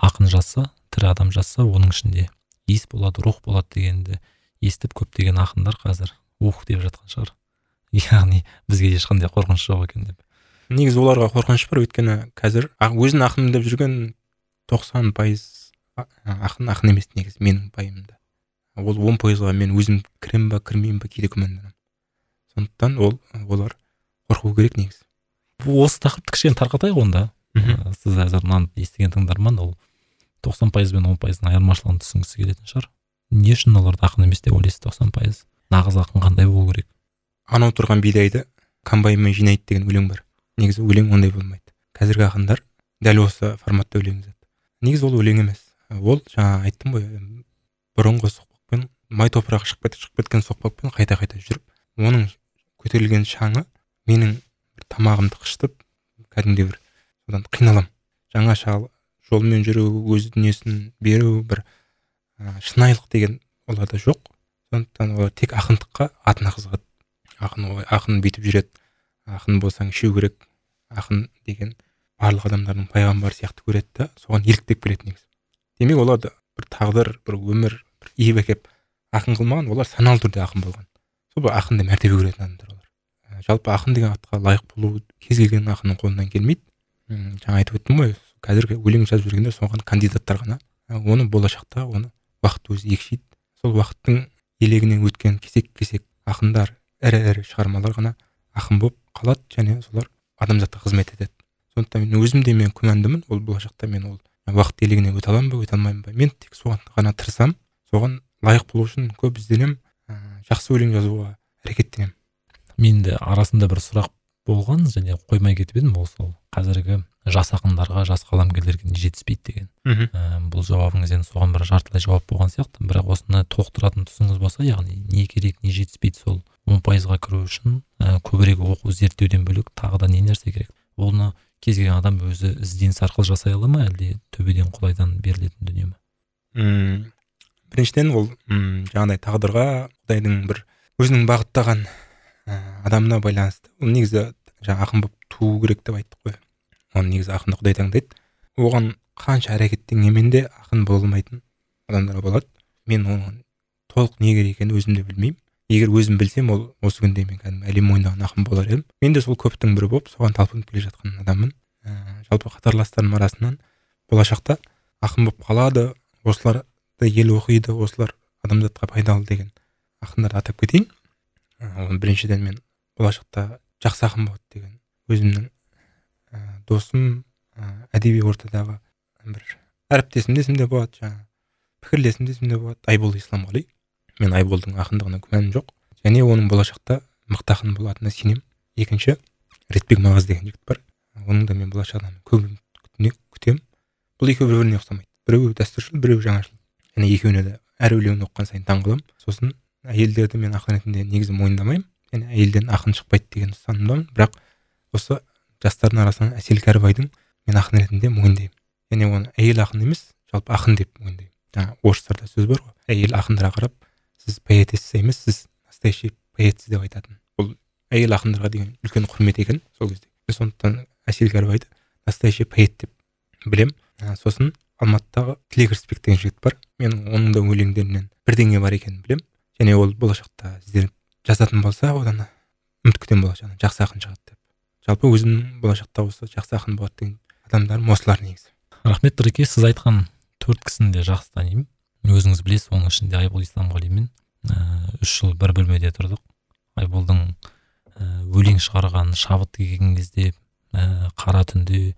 ақын жазса тірі адам жазса оның ішінде иіс болады рух болады дегенді естіп көптеген ақындар қазір ух деп жатқан шығар. Яғни бізге ешқандай қорқыныш жоқ екен деп. Негізі оларға қорқыныш бар. Өйткені қазір өзін ақын деп жүрген тоқсан пайыз ақын ақын емес негізі менің пайымымда ол он пайызға мен өзім кіремін ба кірмеймін ба кейде күмәнданамын. Сондықтан ол олар қорқу керек негізі. Осы тақырыпты кішкене тарқатайық онда. Сіз әзір мынаны естіген тыңдарман ол тоқсан пайыз бен он пайыздың айырмашылығын түсінгісі келетін шығар. Не үшін оларды ақын емес деп ойлайсыз тоқсан пайыз? Нағыз ақын қандай болу керек? Анау тұрған бидайды комбайнмен жинайды деген өлең бар. Негізі өлең ондай болмайды. Қазіргі ақындар дәл осы форматта өлең жазады. Негізі ол өлең емес. Ол жаңа айттым ғой бұрынғы соқпақпен май топырақ шығып, шығып кеткен соқпақпен қайта қайта жүріп оның көтерілген шаңы менің тамағымды қышытып кәдімгідей бір содан қиналамын. Жаңаша жолмен жүру өз дүниесін беру бір ә, шынайылық деген оларда жоқ. Сондықтан олар тек ақындыққа атына қызығады. Ақын ой ақын бүйтіп жүреді. Ақын болсаң ішу керек. Ақын деген барлық адамдардың пайғамбары сияқты көреді да соған еліктеп келеді негізі. Демек оларды бір тағдыр бір өмір бір иіп әкеліп ақын қылмаған олар саналы түрде ақын болған. Сол бір ақынды мәртебе көретін адамдар олар. Ә, жалпы ақын деген атқа лайық болу кез келген ақынның қолынан келмейді. Жаңа айтып өттім ғой қазіргі өлең жазып жүргендер соған кандидаттар ғана. Ә, оны болашақта оны уақыт өзі екшейді. Сол уақыттың елегінен өткен кесек кесек ақындар ірі ірі шығармалар ғана ақын болып қалады және солар адамзатқа қызмет етеді. Сондықтан мен өзім де мен күмәндімін. Ол болашақта мен ол уақыт елегіне өте аламын ба өте алмаймын ба? Мен тек соған ғана тырысамын. Соған лайық болу үшін көп ізденемін. Ә, жақсы өлең жазуға әрекеттенемін. Менде арасында бір сұрақ болған және қоймай кетіп едім. Ол сол қазіргі жас ақындарға жас қаламгерлерге не жетіспейді деген. Ә, бұл жауабыңыз енді соған бір жартылай жауап болған сияқты. Бірақ осыны толықтыратын тұсыңыз болса яғни не керек не жетіспейді сол он пайызға кіру үшін ә, көбірек оқу зерттеуден бөлек тағы да не нәрсе керек? Оны кез келген адам өзі ізденіс арқылы жасай ала ма әлде төбеден құдайдан берілетін дүние ма? Мм. Біріншіден ол м жаңағыдай тағдырға құдайдың бір өзінің бағыттаған адамына байланысты. Ол негізі жаңа ақын болып туу керек деп айттық қой. Оны негізі ақынды құдай таңдайды. Оған қанша әрекеттенгенмен де ақын бола алмайтын адамдар болады. Мен оның толық не керек екенін өзім де білмеймін. Егер өзім білсем ол осы күнде мен кәдімгі әлем мойындаған ақын болар едім. Мен де сол көптің бірі болып соған талпынып келе жатқан адаммын. Ә, жалпы қатарластарым арасынан болашақта ақын болып қалады осыларды ел оқиды осылар адамзатқа пайдалы деген ақындарды атап кетейін. Оны біріншіден мен болашақта жақсы ақын болады деген өзімнің ә, досым ә, әдеби ортадағы бір әріптесім де болады жаңағы пікірлесім де болады айбол исламғали. Мен айболдың ақындығына күмәнім жоқ. Және оның болашақта мықты ақын болатынына сенемін. Екінші ретбек мағаз деген жігіт бар. Оның да мен болашағынан көп күтемін. Бұл екеуі бір біріне ұқсамайды. Біреуі дәстүршіл біреуі жаңашыл. Және екеуіне де әр өлеңін оқыған сайын таң қаламын сосын әйелдерді мен ақын ретінде негізі мойындамаймын. Және әйелден ақын шықпайды деген ұстанымдамын. Бірақ осы жастардың арасынан әсел кәрібайдың мен ақын ретінде мойындаймын және оны әйел ақын емес жалпы ақын деп мойындаймын. Жаңағы орыстарда сөз бар ғой. Әйел ақындарға қарап сіз поэтесса емес сіз настоящий поэтсіз деп айтатын бұл әйел ақындарға деген үлкен құрмет екен сол кезде. Сондықтан әсел кәрібайды настоящий поэт деп білем. Сосын алматыдағы тілек рысбек деген жігіт бар. Мен оның да өлеңдерінен бірдеңе бар екенін білем. Және ол болашақта ізденіп жазатын болса одан үміт күтемін болашағынан жақсы ақын шығады деп. Жалпы өзімнің болашақта осы жақсы ақын болады деген адамдарым осылар негізі. Рахмет нұреке. Сіз айтқан төрт кісіні де жақсы танимын. Өзіңіз білесіз оның ішінде айбол исламғалимен ііі үш жыл бір бөлмеде тұрдық. Айболдың ііі өлең шығарған шабыт келген кезде ііі қара түнде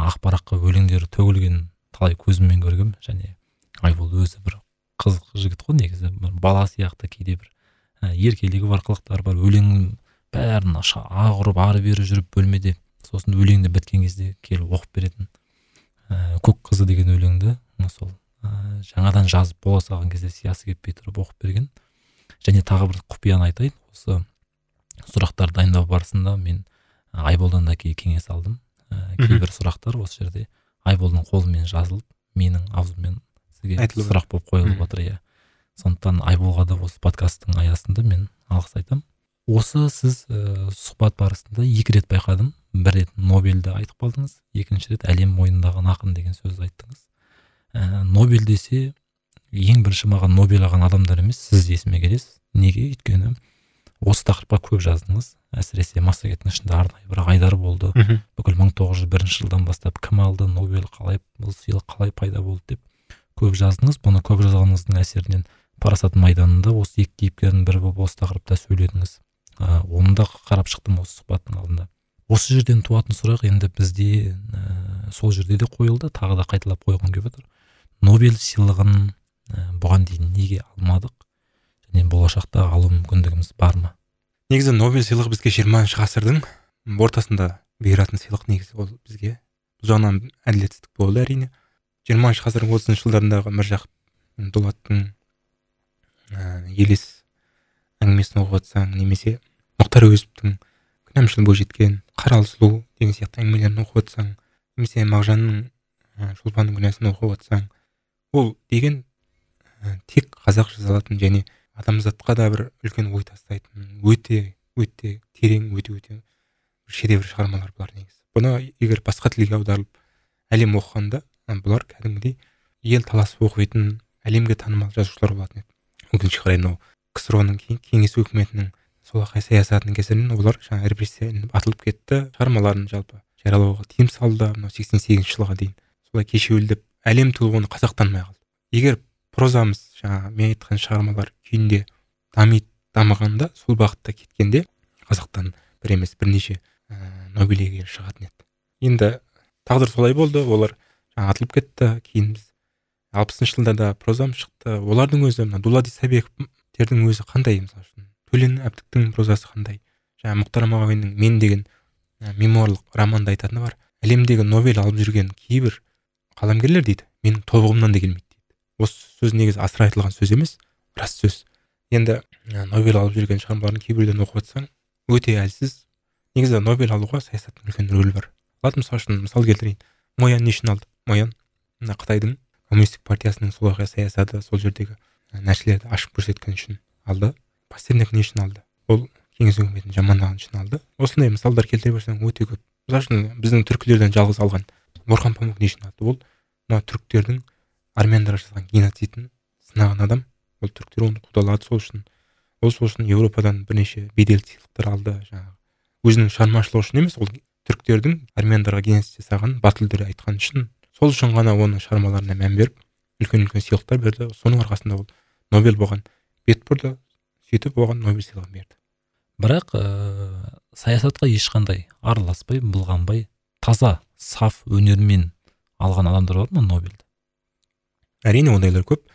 ақ параққа өлеңдері төгілген талай көзіммен көргем. Және айбол өзі бір қызық жігіт қой негізі бала сияқты кейде бір еркелігі бар қылықтары бар. Өлеңнің бәрін ақ ұрып ары бері жүріп бөлмеде сосын өлеңді біткен кезде келіп оқып беретін ііі көк қызы деген өлеңді сол ә, жаңадан жазып бола салған кезде сиясы кетпей тұрып оқып берген. Және тағы бір құпияны айтайын. Осы сұрақтар дайындау барысында мен айболдан да кеңес алдым. Ә, кейбір сұрақтар осы жерде айболдың қолымен жазылып менің аузыммен сізге Айтылып. сұрақ болып қойылып жатыр иә. Сондықтан айболға да осы подкасттың аясында мен алғыс айтамын осы сіз ә, сұхбат барысында екі рет байқадым. Бір рет нобельді айтып қалдыңыз екінші рет әлем мойындаған ақын деген сөзді айттыңыз. Ә, нобель десе ең бірінші маған нобель алған адамдар емес сіз есіме келесіз. Неге? Өйткені осы тақырыпқа көп жаздыңыз. Әсіресе массагеттің ішінде арнайы бір айдар болды. Бүкіл мың тоғыз жүз бірінші жылдан бастап кім алды нобель қалай бұл сыйлық қалай пайда болды деп көп жаздыңыз. Бұны көп жазғаныңыздың әсерінен парасат майданында осы екі кейіпкердің бірі болып осы тақырыпта сөйледіңіз. Ә, оны да қарап шықтым осы сұхбаттың алдында. Осы жерден туатын сұрақ енді бізде ә, сол жерде де қойылды. Тағы да қайталап қойғым келіп отыр. Нобель сыйлығын ә, бұған дейін неге алмадық? Және болашақта алу мүмкіндігіміз бар ма? Негізі нобель сыйлығы бізге жиырмасыншы ғасырдың ортасында бұйыратын сыйлық негізі ол бізге. Бұл жағынан әділетсіздік болды әрине. жиырмасыншы ғасырдың отызыншы жылдарындағы міржақып дулаттың ә, елес әңгімесін оқып жатсаң немесе мұхтар әуезовтің кінәмшіл бойжеткен қаралы сұлу деген сияқты әңгімелерін оқып жатсаң немесе мағжанның ә, шолпанның күнәсін оқып жатсаң ол деген ә, тек қазақ жаза алатын және адамзатқа да бір үлкен ой тастайтын өте өте терең өте өте шедевр шығармалар бұлар негізі. Бұны егер басқа тілге аударылып әлем оқығанда бұлар кәдімгідей ел таласып оқитын әлемге танымал жазушылар болатын еді. Өкінішке қарай мынау ксро ның кеңес өкіметінің солақай саясатының кесірінен олар жаңағы репрессия атылып кетті. Шығармаларын жалпы жариялауға тыйым салды мынау сексен сегізінші жылға дейін. Солай кешеуілдеп әлем оны қазақ танымай қалды. Егер прозамыз жаңағы мен айтқан шығармалар күйінде дамиды дамығанда сол бағытта кеткенде қазақтан бір емес бірнеше ә, нобель иегері шығатын еді. Енді тағдыр солай болды олар жаңа атылып кетті кейін біз алпысыншы жылдарда прозамыз шықты. Олардың өзі мына дулат исабековтердің өзі қандай мысалы үшін? Төлен әбдіктің прозасы қандай? Жаңағы мұхтар мағауиннің мен деген ә, мемуарлық романда айтатыны бар. Әлемдегі нобель алып жүрген кейбір қаламгерлер дейді менің тобығымнан да келмейді дейді. Осы сөз негізі асыра айтылған сөз емес рас сөз. Енді нобель алып жүрген шығармаларын кейбіреулерін оқып жатсаң өте әлсіз. Негізі нобель алуға саясаттың үлкен рөлі бар. Алады мысалы үшін мысал келтірейін. Моян не үшін алды моян мына қытайдың коммунистік партиясының солақай саясаты сол жердегі нәрселерді ашып көрсеткен үшін алды. Пастернак не үшін алды ол кеңес өкіметін жамандаған үшін алды осындай мысалдар келтіре берсең өте көп. Мысалы үшін біздің түркілерден жалғыз алған орхан памук не үшін алды ол мына түріктердің армяндарға жасаған геноцидін сынаған адам ол түріктер оны қудалады сол үшін. Ол сол үшін еуропадан бірнеше беделді сыйлықтар алды жаңағы. Өзінің шығармашылығы үшін емес ол түріктердің армяндарға кеңес жасаған батылдер айтқан үшін. Сол үшін ғана оның шығармаларына мән беріп үлкен үлкен сыйлықтар берді. Соның арқасында ол нобель бұған бет бұрды сөйтіп оған нобель сыйлығын берді. Бірақ ә, саясатқа ешқандай араласпай былғанбай таза саф өнермен алған адамдар бар ма нобельді? Әрине ондайлар көп.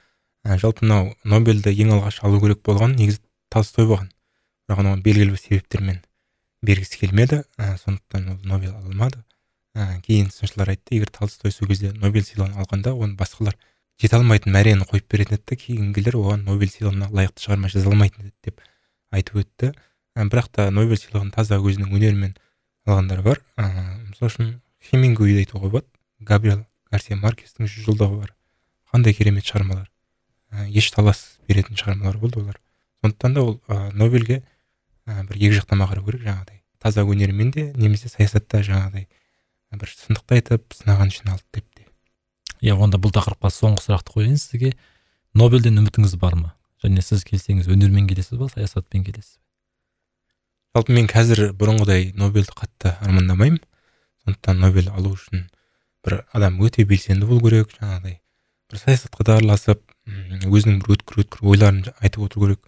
Ә, жалпы мынау нобельді ең алғаш алу керек болған негізі толстой болған. Бірақ оған белгілі бір себептермен бергісі келмеді. Ә, сондықтан ол нобель ала алмады ә, кейін сыншылар айтты егер толстой сол кезде нобель сыйлығын алғанда оны басқалар жете алмайтын мәрені қойып беретін еді кейінгілер оған нобель сыйлығына лайықты шығарма жаза алмайтын еді деп айтып өтті. Ә, бірақ та нобель сыйлығын таза өзінің өнерімен алғандар бар. Ыыы мысалы үшін хемингуейді айтуға болады. Габриэл гарсия маркестің жүз жылдығы бар. Қандай керемет шығармалар. Ә, еш талас беретін шығармалар болды олар. Сондықтан да ол ә, нобельге ә, бір екі жақтама қарау керек жаңағыдай. Таза өнерімен де немесе саясатта жаңағыдай бір шындықты айтып сынаған үшін алды деп те. Иә онда бұл тақырыпқа соңғы сұрақты қояйын сізге. Нобельден үмітіңіз бар ма? Және сіз келсеңіз өнермен келесіз ба саясатпен келесіз бе? Жалпы мен қазір бұрынғыдай нобельді қатты армандамаймын. Сондықтан нобель алу үшін бір адам өте белсенді болу керек жаңағыдай. Бір саясатқа да араласып өзінің бір өткір өткір ойларын айтып отыру керек.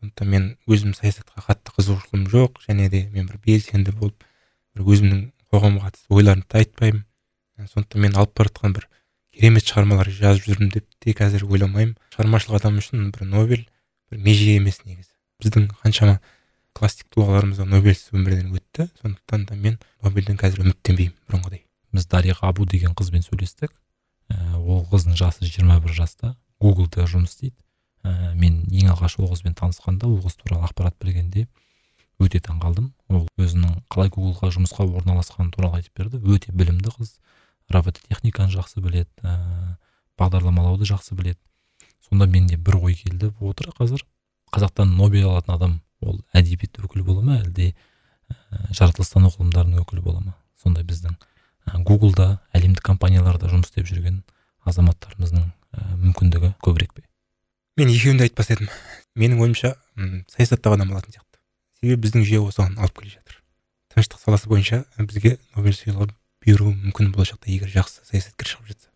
Сондықтан мен өзім саясатқа қатты қызығушылығым жоқ және де мен бір белсенді болып бір өзімнің қоғамға қатысты ойларымды айтпаймын. Сондықтан мен алып бара жатқан бір керемет шығармалар жазып жүрмін деп те қазір ойламаймын. Шығармашылық адам үшін бір нобель бір меже емес негізі. Біздің қаншама классик тұлғаларымыз да нобельсіз өмірден өтті. Сондықтан да мен нобельден қазір үміттенбеймін бұрынғыдай. Біз дариға абу деген қызбен сөйлестік. Ә, ол қыздың жасы 21 жаста. Гуглда жұмыс істейді. Ә, мен ең алғаш ол қызбен танысқанда ол қыз туралы ақпарат білгенде өте таң қалдым. Ол өзінің қалай гуглға жұмысқа орналасқаны туралы айтып берді. Өте білімді қыз. робототехниканы жақсы біледі. Ә, бағдарламалауды жақсы біледі. Сонда менде бір ой келді. Отыр қазір. Қазақтан нобель алатын адам ол әдебиет өкілі бола ма әлде ә, жаратылыстану ғылымдарының өкілі бола ма? Сондай біздің ә, гуглда әлемдік компанияларда жұмыс істеп жүрген азаматтарымыздың ә, мүмкіндігі көбірек пе? Мен екеуін де айтпас едім. Менің ойымша саясаттағы адам алатын сияқты. Себебі біздің жүйе осыған алып келе жатыр. Тыныштық саласы бойынша бізге нобель сыйлығын беру мүмкін болашақта егер жақсы саясаткер шығып жатса.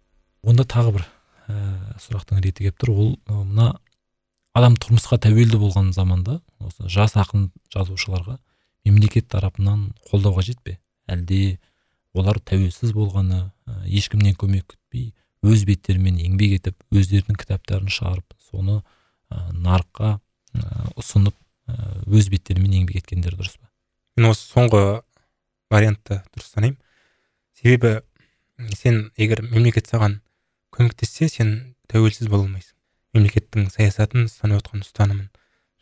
Онда тағы бір ә, сұрақтың реті келіп тұр. Ол мына адам тұрмысқа тәуелді болған заманда осы жас ақын жазушыларға мемлекет тарапынан қолдау қажет пе? Әлде олар тәуелсіз болғаны ешкімнен көмек күтпей өз беттерімен еңбек етіп өздерінің кітаптарын шығарып соны нарыққа ұсынып өз беттерімен еңбек еткендері дұрыс па? мен осы соңғы вариантты дұрыс санаймын. Себебі сен егер мемлекет саған көмектессе сен тәуелсіз бола алмайсың. Мемлекеттің саясатын ұстанып ұстанымын.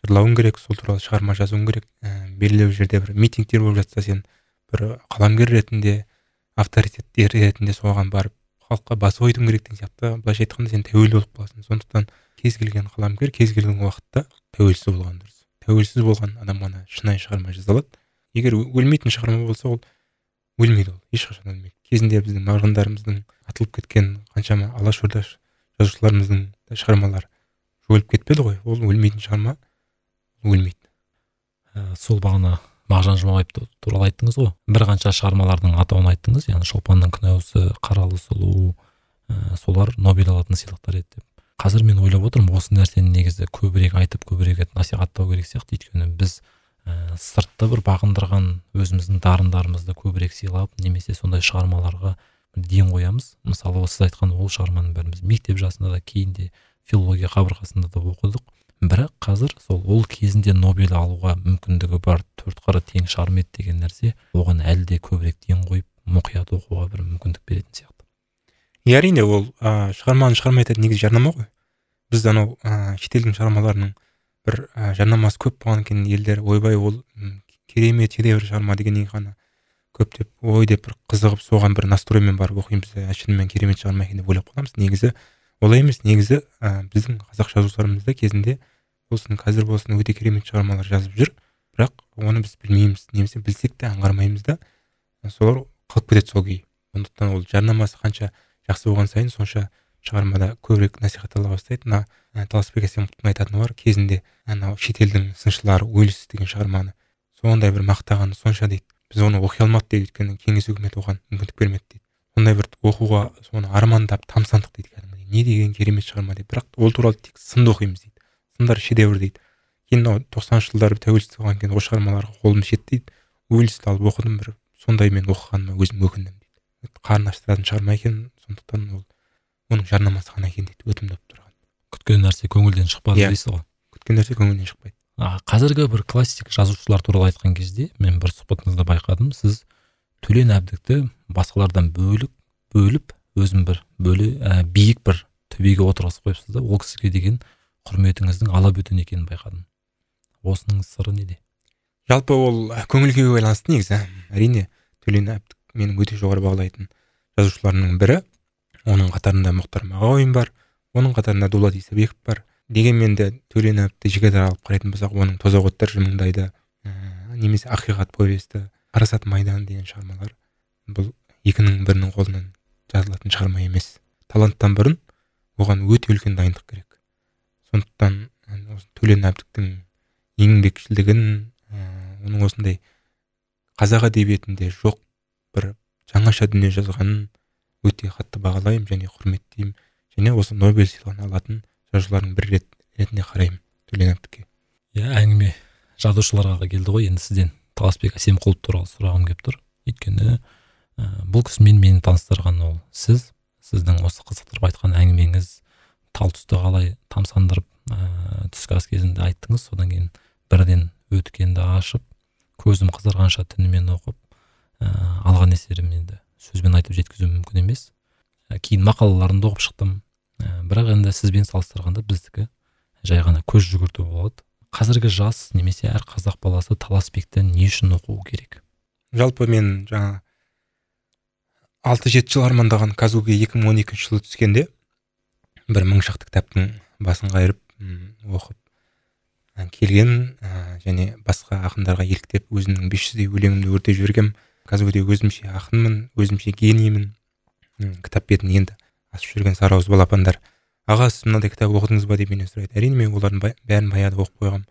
Жырлауың керек сол туралы шығарма жазуың керек ә, белгілі жерде бір митингтер болып жатса сен бір қаламгер ретінде авторитет ретінде соған барып халыққа басып айтуың керек деген сияқты былайша айтқанда сен тәуелді болып қаласың. Сондықтан кез келген қаламгер кез келген уақытта тәуелсіз болған дұрыс. Тәуелсіз болған адам ғана шынайы шығарма жаза алады. Егер өлмейтін шығарма болса ол өлмейді ол ешқашан өлмейді. Кезінде біздің марғындарымыздың атылып кеткен қаншама алашорда жазушыларымыздың шығармалары жойылып кетпеді ғой. Ол өлмейтін шығарма. Өлмейді. Ә, сол бағана мағжан жұмабаев туралы айттыңыз ғой. Бір қанша шығармалардың атауын айттыңыз. Яғни шолпанның күнәуісі қаралы сұлу ә, солар нобель алатын сыйлықтар еді деп. Қазір мен ойлап отырмын осы нәрсені негізі көбірек айтып көбірек насихаттау керек сияқты. Өйткені біз ә, сыртты бір бағындырған өзіміздің дарындарымызды көбірек сыйлап немесе сондай шығармаларға ден қоямыз. Мысалы сіз айтқан ол шығарманы бәріміз мектеп жасында да кейін де филология қабырғасында да оқыдық. Бірақ қазір сол ол кезінде нобель алуға мүмкіндігі бар төрт қыры тең шығарма еді деген нәрсе оған әлі де көбірек ден қойып мұқият оқуға бір мүмкіндік беретін сияқты. Иә әрине ол ә, шығарманы шығармай айтатын негізі жарнама ғой. Біз анау ә, шетелдің шығармаларының бір ә, жарнамасы көп болғаннан кейін елдер ойбай ол керемет шедевр шығарма дегеннен ғана. Көптеп ой деп бір қызығып соған бір настроймен барып оқимыз да шынымен керемет шығарма екен деп ойлап қаламыз негізі олай емес. Негізі ә, біздің қазақ жазушыларымыз да кезінде болсын қазір болсын өте керемет шығармалар жазып жүр. Бірақ оны біз білмейміз. Немесе білсек те аңғармаймыз да. Солар қалып кетеді сол күй сондықтан ол жарнамасы қанша жақсы болған сайын сонша шығармада көбірек насихаттала бастайды. Мына ә, таласбек әсемқұловтың айтатыны бар кезінде анау шетелдің сыншылары уэльс деген шығарманы. Сондай бір мақтағаны сонша дейді. Біз оны оқи алмадық дейді өйткені кеңес үкіметі оған мүмкіндік бермеді дейді. Сондай бір оқуға соны армандап тамсандық дейді кәдімгідей не деген керемет шығарма деп. Бірақ ол туралы тек сынды оқимыз дейді. Сындар шедевр дейді. Кейін мынау тоқсаныншы жылдары тәуелсіздік алғаннан кейін осы шығармаларға қолым жетті дейді. Уэльсті алып оқыдым бір сондай мен оқығаныма өзім өкіндім дейді. Қарын аштыратын шығарма екен сондықтан ол оның жарнамасы ғана екен дейді өтімді болып тұрған. Күткен нәрсе көңілден шықпады иә. дейсіз ғой. Күткен нәрсе көңілден шықпайды. А, қазіргі бір классик жазушылар туралы айтқан кезде мен бір сұхбатыңызда байқадым. Сіз төлен әбдікті басқалардан бөліп бөліп өзін бір бөле ә, биік бір төбеге отырғызып қойыпсыз да ол кісіге деген құрметіңіздің алабөтен екенін байқадым. Осының сыры неде? Жалпы ол көңілге байланысты негізі әрине төлен әбдік менің өте жоғары бағалайтын жазушыларымның бірі оның қатарында мұхтар мағауин бар оның қатарында дулат исабеков бар дегенмен де төлен жеке алып қарайтын болсақ оның тозақ оттар жымыңдайды. Ә, немесе ақиқат повесті парасат майдан деген шығармалар бұл екінің бірінің қолынан жазылатын шығарма емес. Таланттан бұрын оған өте үлкен дайындық керек. Сондықтан төлен әбдіктің еңбекшілдігін оның осындай қазақ әдебиетінде жоқ бір жаңаша дүние жазғанын өте қатты бағалаймын және құрметтеймін және осы нобель сыйлығын алатын жазушылардың бірі рет, ретінде қараймын төлен әбдікке иә әңгіме жазушыларға келді ғой. Енді сізден таласбек әсемқұлов туралы сұрағым келіп тұр. Өйткені ә, бұл кісімен мені таныстырған ол сіз. Сіздің осы қызықтырып айтқан әңгімеңіз тал түсті қалай тамсандырып ә, түскі ас кезінде айттыңыз. Содан кейін бірден өткенді ашып көзім қызарғанша түнімен оқып ә, алған әсерім енді сөзбен айтып жеткізу мүмкін емес. Ә, кейін мақалаларын оқып шықтым. Ә, бірақ енді сізбен салыстырғанда біздікі жай ғана көз жүгірту болады. Қазіргі жас немесе әр қазақ баласы таласбекті не үшін оқуы керек? Жалпы мен жаңа алты жеті жыл армандаған он екінші жылы түскенде бір мың шақты кітаптың басын қайырып оқып келген ә, және басқа ақындарға еліктеп өзімнің бес жүздей өлеңімді өртеп жібергем. Қазірде өзімше ақынмын өзімше гениймін кітап бетін енді жүрген сарыауыз балапандар. Аға сіз мынандай кітап оқыдыңыз ба деп менен сұрайды. Әрине мен олардың бәрін баяғыда оқып қойғанмын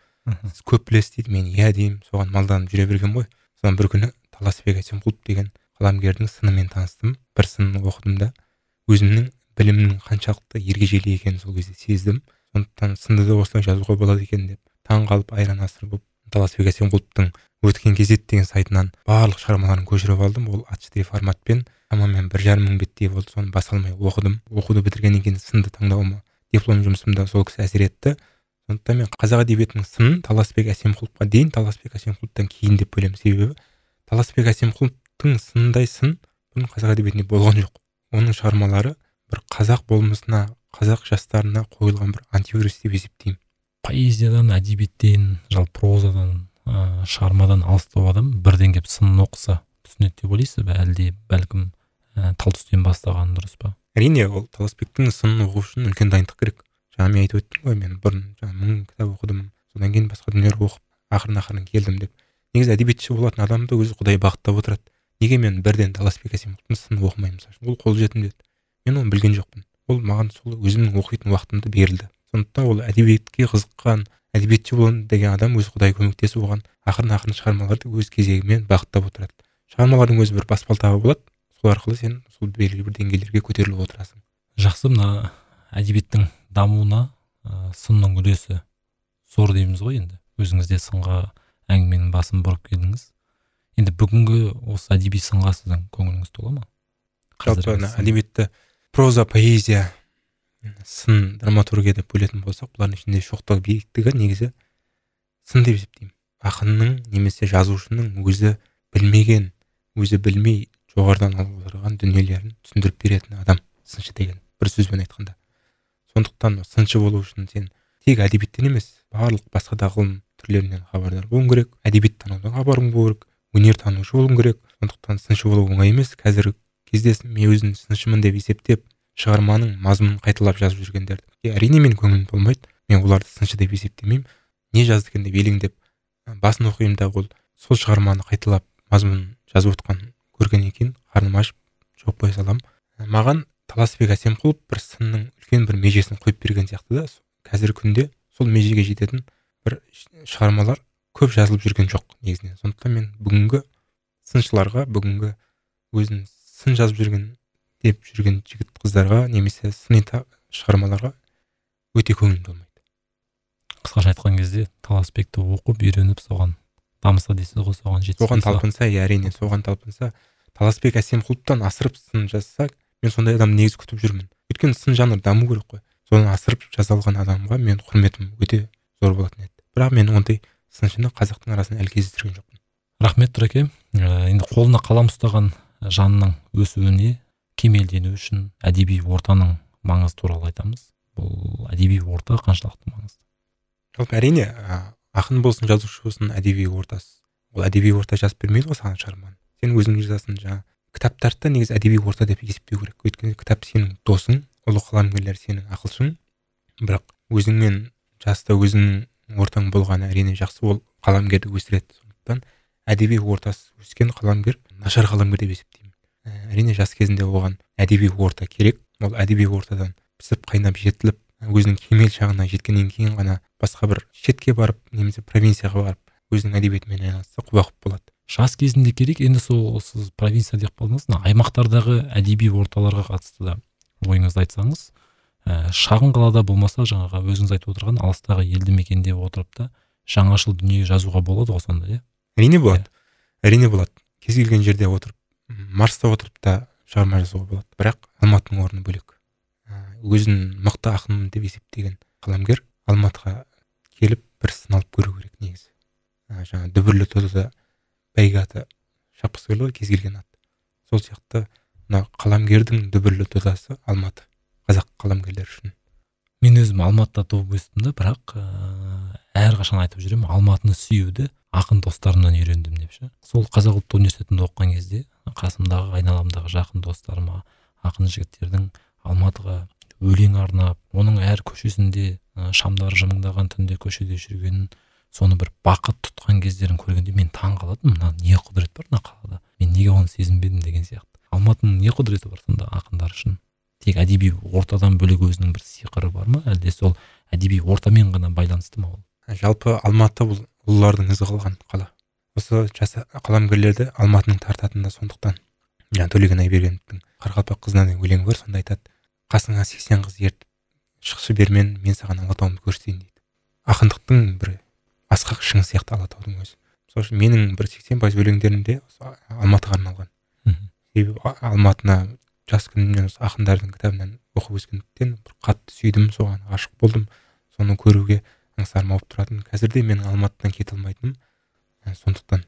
сіз көп білесіз дейді мен иә деймін соған малданып жүре бергенмін ғой. Содан бір күні таласбек әсемқұлов деген қаламгердің сынымен таныстым. Бір сынын оқыдым да. Өзімнің білімімнің қаншалықты ергежейлі екенін сол кезде сездім. Сондықтан сынды да осылай жазуға болады екен деп. Таң қалып айран асыр болып таласбек әсемқұловтың өткен кезет деген сайтынан барлық шығармаларын көшіріп алдым. Ол четыре форматпен шамамен бір жарым мың беттей болды. Соны баса алмай оқыдым. Оқуды бітіргеннен кейін сынды таңдауыма диплом жұмысымда сол кісі әсер етті. Сондықтан мен қазақ әдебиетінің сынын таласбек әсемқұловқа дейін таласбек әсемқұловтан кейін деп бөлемін. Себебі таласбек әсемқұловтың сынындай сын бұрын қазақ әдебиетінде болған жоқ. Оның шығармалары бір қазақ болмысына қазақ жастарына қойылған бір антивирус деп есептеймін. Поэзиядан әдебиеттен жалпы прозадан ә, шығармадан алыстау адам бірден келіп сынын оқыса түсінеді деп ойлайсыз ба? Әлде бәлкім ә, тал түстен бастағаны дұрыс па? Әрине ол таласбектің сынын оқу үшін үлкен дайындық керек. Жаңа мен айтып өттім ғой мен бұрын жаңа мың кітап оқыдым содан кейін басқа дүниелер оқып ақырын ақырын келдім деп. Негізі әдебиетші болатын адамды өзі құдай бақыттап отырады. Неге мен бірден таласбек әсемовтың сынын оқымаймын? Мысалы ол қолжетімді еді. Мен оны білген жоқпын. Ол маған сол өзімнің оқитын уақытымды берілді. Сондықтан ол әдебиетке қызыққан әдебиетші боламын деген адам өзі құдай көмектесіп оған ақырын ақырын шығармаларды өз кезегімен бағыттап отырады. Шығармалардың өзі бір баспалтағы болады. Сол арқылы сен сол белгілі бір деңгейлерге көтеріліп отырасың. Жақсы мына әдебиеттің дамуына ә, сынның үлесі зор дейміз ғой енді. Өзіңіз де сынға әңгіменің басын бұрып келдіңіз. Енді бүгінгі осы әдеби сынға сіздің көңіліңіз тола ма? Жалпы әдебиетті проза поэзия сын драматургия деп бөлетін болсақ бұлардың ішінде шоқтау биіктігі негізі сын деп есептеймін. Ақынның немесе жазушының өзі білмеген өзі білмей жоғарыдан алып отырған дүниелерін түсіндіріп беретін адам сыншы деген бір сөзбен айтқанда. Сондықтан сыншы болу үшін сен тек әдебиеттен емес барлық басқа да ғылым түрлерінен хабардар болуың керек әдебиет танудан хабарың болу керек өнертанушы болуың керек. Сондықтан сыншы болу оңай емес. Қазіргі кезде мен өзін сыншымын деп есептеп шығарманың мазмұнын қайталап жазып жүргендерді. Әрине менің көңілім болмайды мен оларды сыншы деп есептемеймін. Не жазды екен деп елеңдеп басын оқимын да ол сол шығарманы қайталап мазмұнын жазып отқанын көргеннен кейін қарным ашып жауып қоя саламын маған таласбек әсемқұлов бір сынның үлкен бір межесін қойып берген сияқты да. Қазіргі күнде сол межеге жететін бір шығармалар көп жазылып жүрген жоқ негізінен. Сондықтан мен бүгінгі сыншыларға бүгінгі өзін сын жазып жүрген деп жүрген жігіт қыздарға немесе сыни шығармаларға өте көңілім толмайды. Қысқаша айтқан кезде таласбекті оқып үйреніп соған дамыса дейсіз ғой соған жетсе соған талпынса иә әрине соған талпынса таласбек әсемқұловтан асырып сын жазса мен сондай адамды негізі күтіп жүрмін. Өйткені сын жанры даму керек қой. Соны асырып жаза алған адамға мен құрметім өте зор болатын еді. Бірақ мен ондай сыншыны қазақтың арасында әлі кездестірген жоқпын. Рахмет тұреке ә, енді қолына қалам ұстаған жанның өсуіне кемелдену үшін әдеби ортаның маңызы туралы айтамыз? Бұл әдеби орта қаншалықты маңызды? Жалпы әрине ақын болсын жазушы болсын әдеби ортасы. Ол әдеби орта жазып бермейді ғой саған шығарманы. Сен өзің жазасың жаңағы кітаптарды да негізі әдеби орта деп есептеу керек. Өйткені кітап сенің досың ұлы қаламгерлер сенің ақылшың. Бірақ өзіңмен жаста өзіңнің ортаң болғаны әрине жақсы ол қаламгерді өсіреді сондықтан әдеби ортасы өскен қаламгер нашар қаламгер деп есептеймін. Әрине жас кезінде оған әдеби орта керек. Ол әдеби ортадан пісіп қайнап жетіліп өзінің кемел шағына жеткеннен кейін ғана басқа бір шетке барып немесе провинцияға барып өзінің әдебиетімен айналысса құба құп болады. Жас кезінде керек енді сол сіз провинция деп қалдыңыз. Мына аймақтардағы әдеби орталарға қатысты да ойыңызды айтсаңыз ә, шағын қалада болмаса жаңағы өзіңіз айтып отырған алыстағы елді мекенде отырып та жаңашыл дүние жазуға болады ғой сонда иә? Әрине болады. Әрине болады. Кез келген жерде отырып марста отырып та шығарма жазуға болады. Бірақ алматының орны бөлек. Өзін мықты ақынмын деп есептеген қаламгер алматыға келіп бір сыналып көру керек негізі. Жаңағы дүбірлі додада бәйге аты шапқысы келді ғой кез келген ат. Сол сияқты мына қаламгердің дүбірлі додасы алматы қазақ қаламгерлері үшін. Мен өзім алматыда туып өстім да бірақ ә, әрқашан айтып жүремін алматыны сүюді ақын достарымнан үйрендім деп ше. Сол қазақ ұлттық университетінде оқыған кезде қасымдағы айналамдағы жақын достарыма ақын жігіттердің алматыға өлең арнап оның әр көшесінде шамдар жымыңдаған түнде көшеде жүргенін соны бір бақыт тұтқан кездерін көргенде мен таң қалатынмын. Мына не құдірет бар мына қалада? Мен неге оны сезінбедім деген сияқты. Алматының не құдіреті бар сонда ақындар үшін? Тек әдеби ортадан бөлек өзінің бір сиқыры бар ма? Әлде сол әдеби ортамен ғана байланысты ма ол? Жалпы алматы бұл ұлылардың ізі қалған қала. Осы жас қаламгерлерді алматының тартатыны да сондықтан. Жаңағы төлеген айбергеновтың қарақалпақ қызына деген өлеңі бар сонда айтады. Қасыңа сексен қыз ертіп шықшы бермен мен саған алатауымды көрсетейін дейді. Ақындықтың бір асқақ шыңы сияқты алатаудың өзі. Сол үшін менің бір сексен пайыз өлеңдерім алматыға арналған. Себебі алматыны жас күнімнен осы ақындардың кітабынан оқып өскендіктен бір қатты сүйдім соған ғашық болдым. Соны көруге аңсарым ауып тұратын. Қазір де менің алматыдан кете алмайтыным. Сондықтан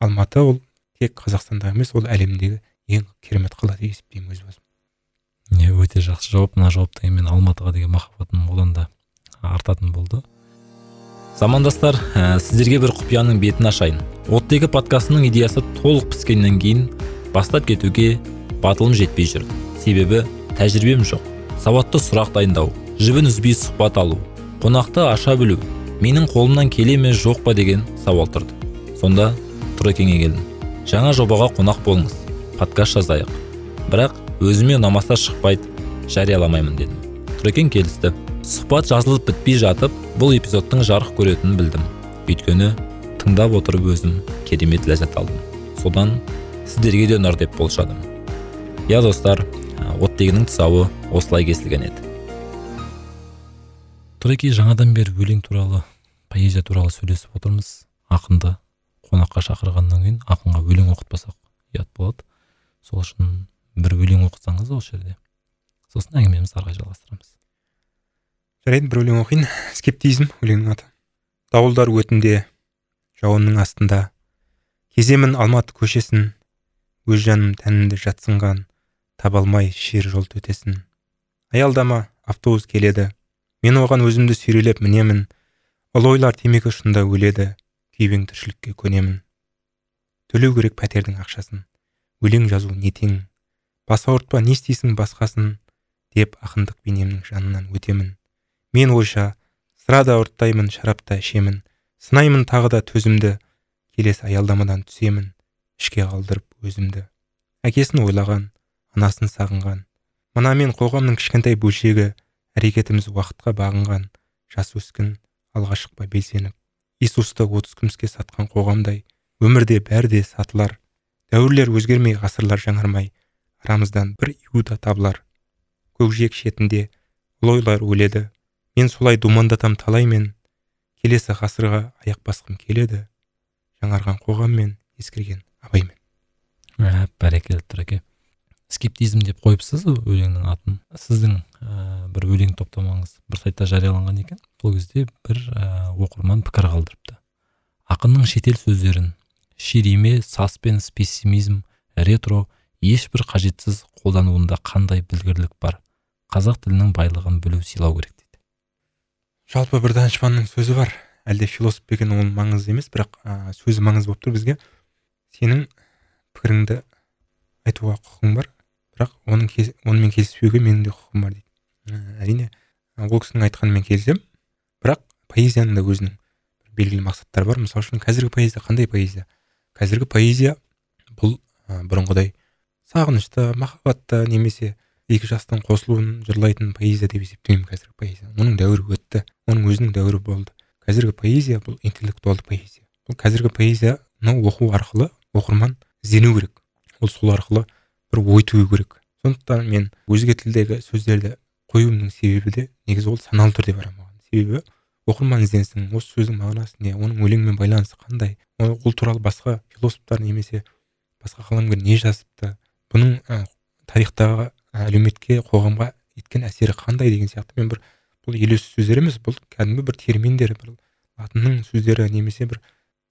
алматы ол тек қазақстанда емес ол әлемдегі ең керемет қала деп есептеймін өз басым. Иә өте жақсы жауап. Мына жауаптан мен алматыға деген махаббатым одан да артатын болды. Замандастар ә, сіздерге бір құпияның бетін ашайын. Оттегі подкастының идеясы толық піскеннен кейін бастап кетуге батылым жетпей жүр. Себебі тәжірибем жоқ. Сауатты сұрақ дайындау жібін үзбей сұхбат алу қонақты аша білу менің қолымнан келе ме жоқ па? деген сауал тұрды. Сонда тұрекеңе келдім. Жаңа жобаға қонақ болыңыз. Подкаст жазайық. Бірақ өзіме ұнамаса шықпайды. Жарияламаймын дедім. Тұрекең келісті. Сұхбат жазылып бітпей жатып бұл эпизодтың жарық көретінін білдім. Өйткені тыңдап отырып өзім керемет ләззат алдым. Содан сіздерге де ұнар деп болжадым. Иә достар оттегінің тұсауы осылай кесілген еді. Тұреке жаңадан бері өлең туралы поэзия туралы сөйлесіп отырмыз. Ақынды қонаққа шақырғаннан кейін ақынға өлең оқытпасақ ұят болады. Сол үшін бір өлең оқысаңыз осы жерде. Сосын әңгімемізді ары қарай жалғастырамыз. Жарайды бір өлең оқиын. Скептизм өлеңнің аты. Дауылдар өтінде жауынның астында кеземін алматы көшесін өз жаным тәнімді жатсынған таба алмай шер жол төтесін. Аялдама автобус келеді. Мен оған өзімді сүйрелеп мінемін. Ұлы ойлар темекі ұшында өледі күйбең тіршілікке көнемін. Төлеу керек пәтердің ақшасын. Өлең жазу не тең. Бас ауыртпа не істейсің басқасын деп ақындық бейнемнің жанынан өтемін. Мен ойша сыра да ұрттаймын шарап та ішемін. Сынаймын тағы да төзімді келесі аялдамадан түсемін. Ішке қалдырып өзімді. Әкесін ойлаған анасын сағынған. Мына мен қоғамның кішкентай бөлшегі әрекетіміз уақытқа бағынған жас өскін алға шықпай белсеніп. Иисусты отыз күміске сатқан қоғамдай өмірде бәрі де сатылар. Дәуірлер өзгермей ғасырлар жаңармай арамыздан бір иуда табылар. Көкжиек шетінде ұлы ойлар өледі. Мен солай думандатам талай мен. Келесі ғасырға аяқ басқым келеді. Жаңарған қоғаммен ескірген абаймен. Ә, бәрекелді тұраке скептизм деп қойыпсыз өлеңнің атын сіздің ә, бір өлең топтамаңыз бір сайтта жарияланған екен. Сол кезде бір ә, оқырман пікір қалдырыпты. Ақынның шетел сөздерін шириме сас пен пессимизм ретро ешбір қажетсіз қолдануында қандай білгірлік бар? Қазақ тілінің байлығын білу сыйлау керек дейді. Жалпы бір данышпанның сөзі бар. Әлде философ па екен ол маңызды емес бірақ ә, сөзі маңызды болып тұр бізге. Сенің пікіріңді айтуға құқың бар. Бірақ оның онымен келіспеуге менің де құқығым бар дейді. Әрине ол кісінің айтқанымен келісемін. Бірақ поэзияның да өзінің белгілі мақсаттары бар. Мысалы үшін қазіргі поэзия қандай поэзия? Қазіргі поэзия бұл ә, бұрынғыдай сағынышты махаббатты немесе екі жастың қосылуын жырлайтын поэзия деп есептемеймін қазіргі поэзия. Оның дәуірі өтті оның өзінің дәуірі болды. Қазіргі поэзия бұл интеллектуалды поэзия. Бұл қазіргі поэзияны оқу арқылы оқырман іздену керек. Ол сол арқылы бір ой тыю керек. Сондықтан мен өзге тілдегі сөздерді қоюымның себебі де негізі ол саналы түрде барамын маған. Себебі оқырман ізденсін осы сөздің мағынасы не оның өлеңмен байланысы қандай ол туралы басқа философтар немесе басқа қаламгер не жазыпты бұның ә, тарихтағы әлеуметке қоғамға еткен әсері қандай деген сияқты. Мен бір бұл елеусіз сөздер емес бұл кәдімгі бір терминдер бір латынның сөздері немесе бір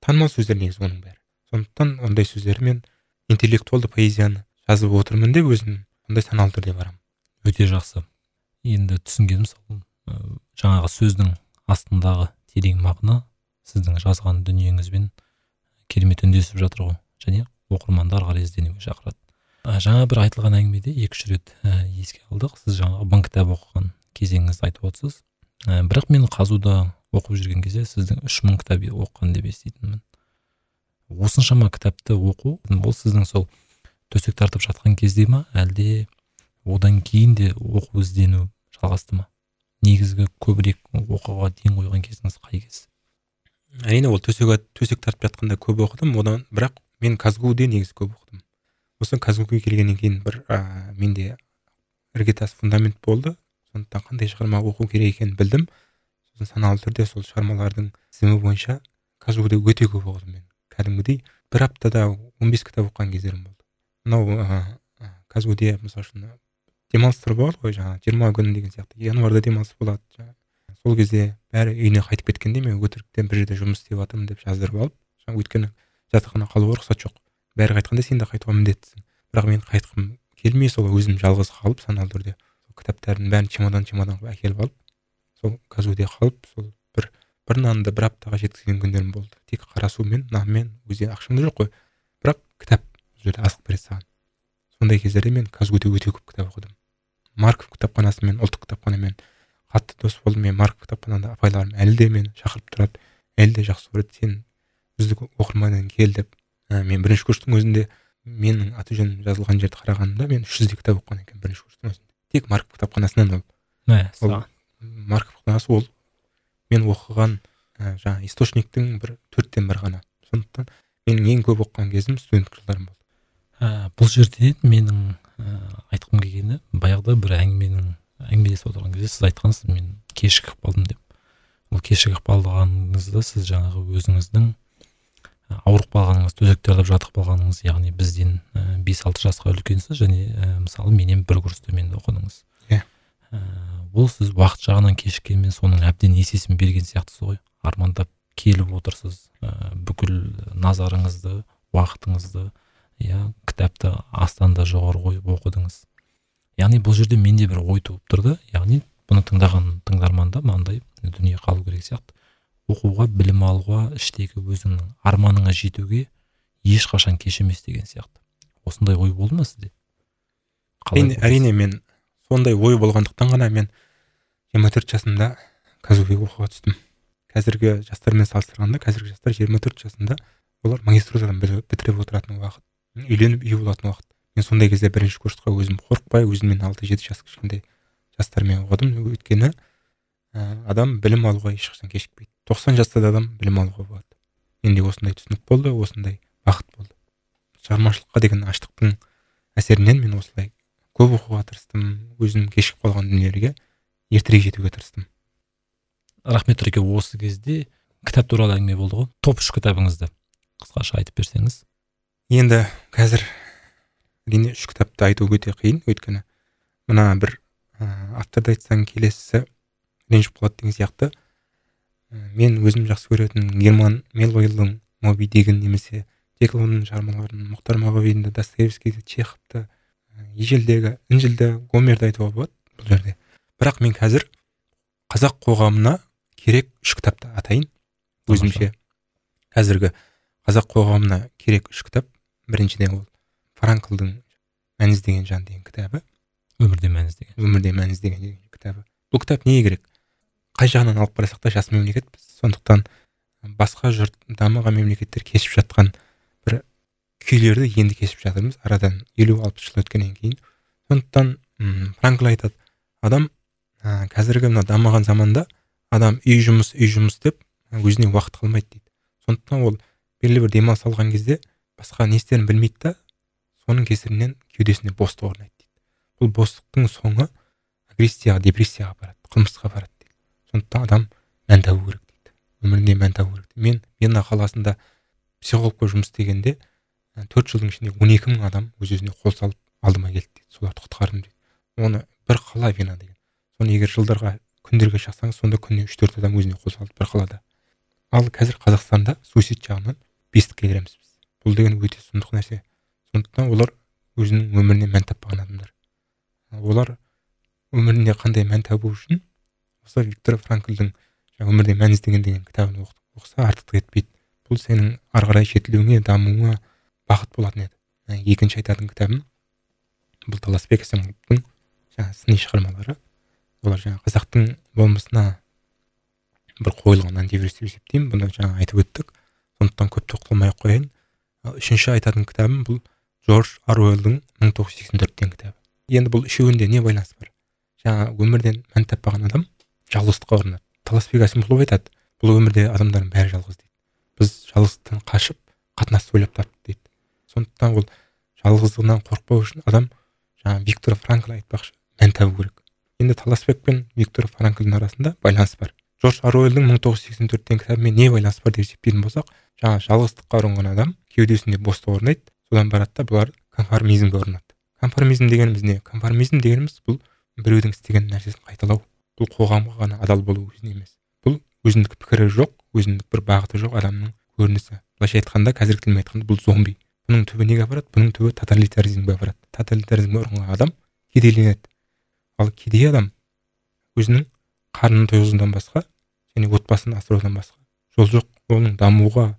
танымал сөздер негізі оның бәрі. Сондықтан ондай сөздермен интеллектуалды поэзияны жазып отырмын деп өзім сондай саналы түрде барамын. Өте жақсы. Енді түсінгенім сол жаңағы сөздің астындағы терең мағына сіздің жазған дүниеңізбен керемет үндесіп жатыр ғой. Және оқырманды ары қарай ізденуге шақырады. Жаңа бір айтылған әңгімеде екі үш рет ә, еске алдық. Сіз жаңағы мың кітап оқыған кезеңіңізді айтып отырсыз. Ә, бірақ мен қазуда оқып жүрген кезде сіздің үш мың кітап оқыған деп еститінмін. Осыншама кітапты оқу ол сіздің сол төсек тартып жатқан кезде ма? Әлде одан кейін де оқу іздену жалғасты ма? Негізгі көбірек оқуға ден қойған кезіңіз қай кез? Әрине ол төсек төсек тартып жатқанда көп оқыдым одан бірақ мен казгуде негізі көп оқыдым. Осы казгуге келгеннен кейін бір ә, менде іргетас фундамент болды. Сондықтан қандай шығарма оқу керек екенін білдім. Сосын саналы түрде сол шығармалардың тізімі бойынша казгуде өте көп оқыдым мен кәдімгідей. бір аптада он бес кітап оқыған кездерім болды. Мынау ыыы казгуде мысалы үшін демалыстар болады ғой жаңағы жиырма күн деген сияқты январьда демалыс болады жаңағы сол кезде бәрі үйіне қайтып кеткенде мен өтіріктен бір жерде жұмыс істеп жатырмын деп жаздырып алып өйткені жатақхана қалуға рұқсат жоқ бәрі қайтқанда сен де қайтуға міндеттісің бірақ мен қайтқым келмей сол өзім жалғыз қалып саналы түрде кітаптардың бәрін чемодан чемодан қылып әкеліп алып сол казуде қалып сол бір бір нанды бір аптаға жеткізген күндерім болды тек қара сумен нанмен өзге ақшам да жоқ қой бірақ кітап бұл жерде асығып береді саған. Сондай кездерде мен казгуде өте көп кітап оқыдым. Марков кітапханасымен ұлттық кітапханамен қатты дос болдым. Мен марков кітапханада апайларым әлі де мені шақырып тұрады әлі де жақсы көреді. Сен үздік оқырман кел деп ә, мен бірінші курстың өзінде менің аты жөнім жазылған жерді қарағанда мен үш жүздей кітап оқыған екенмін бірінші курстың өзінде. Тек марков кітапханасынан ол марков кітапханасы ол. Мен оқыған ә, жаңағы источниктің бір төрттен бір ғана. Сондықтан менің ең көп оқыған кезім студенттік жылдарым болды. Ә, бұл жерде менің ә, айтқым келгені баяғыда бір әңгіменің әңгімелесіп отырған кезде сіз айтқансыз мен кешігіп қалдым деп. Ол кешігіп қалғаныңызды сіз жаңағы өзіңіздің ауырып қалғаныңыз төсекте жатып қалғаныңыз яғни бізден бес алты жасқа үлкенсіз және ә, мысалы менен бір курс төменде оқыдыңыз. Иә. Ол сіз уақыт жағынан кешіккенмен соның әбден есесін берген сияқтысыз ғой. Армандап келіп отырсыз ә, бүкіл назарыңызды уақытыңызды иә кітапты астан да жоғары қойып оқыдыңыз. Яғни бұл жерде менде бір ой туып тұрды. Яғни бұны тыңдаған тыңдарманда мынандай дүние қалу керек сияқты. Оқуға білім алуға іштегі өзіңнің арманыңа жетуге ешқашан кеш емес деген сияқты. Осындай ой болды ма сізде? Әрине, әрине мен сондай ой болғандықтан ғана мен жиырма төрт жасымда казуге оқуға түстім. Қазіргі жастармен салыстырғанда қазіргі жастар жиырма төрт жасында олар магистратурадан бітіріп отыратын уақыт. Үйленіп үй болатын уақыт. Мен сондай кезде бірінші курсқа өзім қорықпай өзіммен алты жеті жас кішкентай жастармен оқыдым. Өйткені ә, адам білім алуға ешқашан кешікпейді. Тоқсан жаста да адам білім алуға болады. Менде осындай түсінік болды осындай бақыт болды. Шығармашылыққа деген аштықтың әсерінен мен осылай көп оқуға тырыстым өзім кешігіп қалған дүниелерге ертерек жетуге тырыстым. Рахмет нұреке осы кезде кітап туралы әңгіме болды ғой. Топ үш кітабыңызды қысқаша айтып берсеңіз. Енді қазір әрине үш кітапты айту өте қиын. Өйткені мына бір ә, авторды айтсаң келесісі ренжіп қалады деген сияқты. Мен өзім жақсы көретін герман мелвейлдің моби дигін немесе деклонның шығармаларын мұхтар мағауинді достоевскийді чеховты ежелдегі інжілді гомерді айтуға болады бұл жерде. Бірақ мен қазір қазақ қоғамына керек үш кітапты атайын. Өзімше. Қазіргі қазақ қоғамына керек үш кітап. Біріншіден ол франклдың мән іздеген жан деген кітабы өмірде мән іздеген өмірде мән іздеген деген кітабы бұл кітап неге керек қай жағынан алып қарасақ та жас мемлекетпіз сондықтан басқа жұрт дамыған мемлекеттер кешіп жатқан бір күйлерді енді кешіп жатырмыз арадан елу алпыс жыл өткеннен кейін сондықтан м франкл айтады адам ә, қазіргі мына дамыған заманда адам үй жұмыс үй жұмыс деп өзіне уақыт қалмайды дейді. Сондықтан ол белгілі бір демалыс алған кезде басқа не істерін білмейді да. Соның кесірінен кеудесінде бостық орнайды дейді. Бұл бостықтың соңы агрессияға депрессияға апарады қылмысқа апарады дейді. Сондықтан адам мән табу керек дейді. Өмірінде мән табу керек мен вена қаласында психологпен жұмыс істегенде төрт жылдың ішінде он екі мың адам өз өзіне қол салып алдыма келді дейді. Соларды құтқардым дейді. Оны бір қала вена деген. Соны егер жылдарға күндерге шақсаңыз сонда күніне үш төрт адам өзіне қол салды бір қалада. Ал қазір қазақстанда суицид жағынан бестікке кіреміз біз бұл деген өте сұмдық нәрсе. Сондықтан олар өзінің өміріне мән таппаған адамдар олар өмірінде қандай мән табу үшін осы виктор франклдың өмірде мән іздеген деген кітабын оқыса артық кетпейді бұл сенің ары қарай жетілуіңе дамуыңа бақыт болатын еді. Екінші айтатын кітабым бұл таласбек әсемқұловтың жаңағы сыни шығармалары. Олар жаңағы қазақтың болмысына бір қойылған антивирус деп есептеймін. Бұны жаңа айтып өттік. Сондықтан көп тоқталмай ақ қояйын. Үшінші айтатын кітабым бұл джордж аруэллдің мың тоғыз жүз сексен төрт деген кітабы. Енді бұл үшеуінде не байланыс бар? Жаңа өмірден мән таппаған адам жалғыздыққа ұрынады. Таласбек әсемқұлов айтады. Бұл өмірде адамдардың бәрі жалғыз дейді. Біз жалғыздықтан қашып қатынасты ойлап таптық дейді. Сондықтан ол жалғыздығынан қорықпау үшін адам жаңа виктор франкл айтпақшы мән табу керек. Енді таласбек пен виктор франклдың арасында байланыс бар. Джордж аруэллдің мың тоғыз жүз сексен төрт деген кітабымен не байланыс бар деп есептейтін болсақ жаңа жалғыздыққа ұрынған адам кеудесінде бостық орнайды содан барады да бұлар конформизмге ұрынады конформизм дегеніміз не? Конформизм дегеніміз бұл біреудің істеген нәрсесін қайталау. Бұл қоғамға ғана адал болу өзіне емес. Бұл өзіндік пікірі жоқ өзіндік бір бағыты жоқ адамның көрінісі. Былайша айтқанда қазіргі тілмен айтқанда бұл зомби. Бұның түбі неге апарады? Бұның түбі тоталитаризмге апарады. Тоталитаризмге ұрынған адам кедейленеді. Ал кедей адам өзінің қарнын тойғызудан басқа және отбасын асырудан басқа. Жол жоқ оның дамуға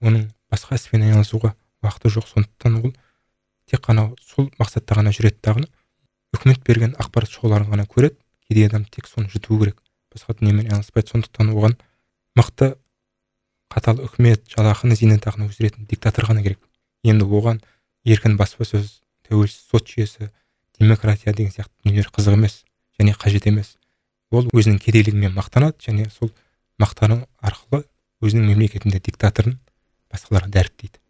оның басқа іспен айналысуға уақыты жоқ сондықтан ол тек қана сол мақсатта ғана жүреді дағы үкімет берген ақпарат шоуларын ғана көреді кедей адам тек соны жұту керек басқа дүниемен айналыспайды. Сондықтан оған мықты қатал үкімет жалақыны зейнетақыны өсіретін диктатор ғана керек. Енді оған еркін баспасөз тәуелсіз сот жүйесі демократия деген сияқты дүниелер қызық емес және қажет емес. Ол өзінің кедейлігімен мақтанады және сол мақтану арқылы өзінің мемлекетінде диктаторын басқаларға дәріптейді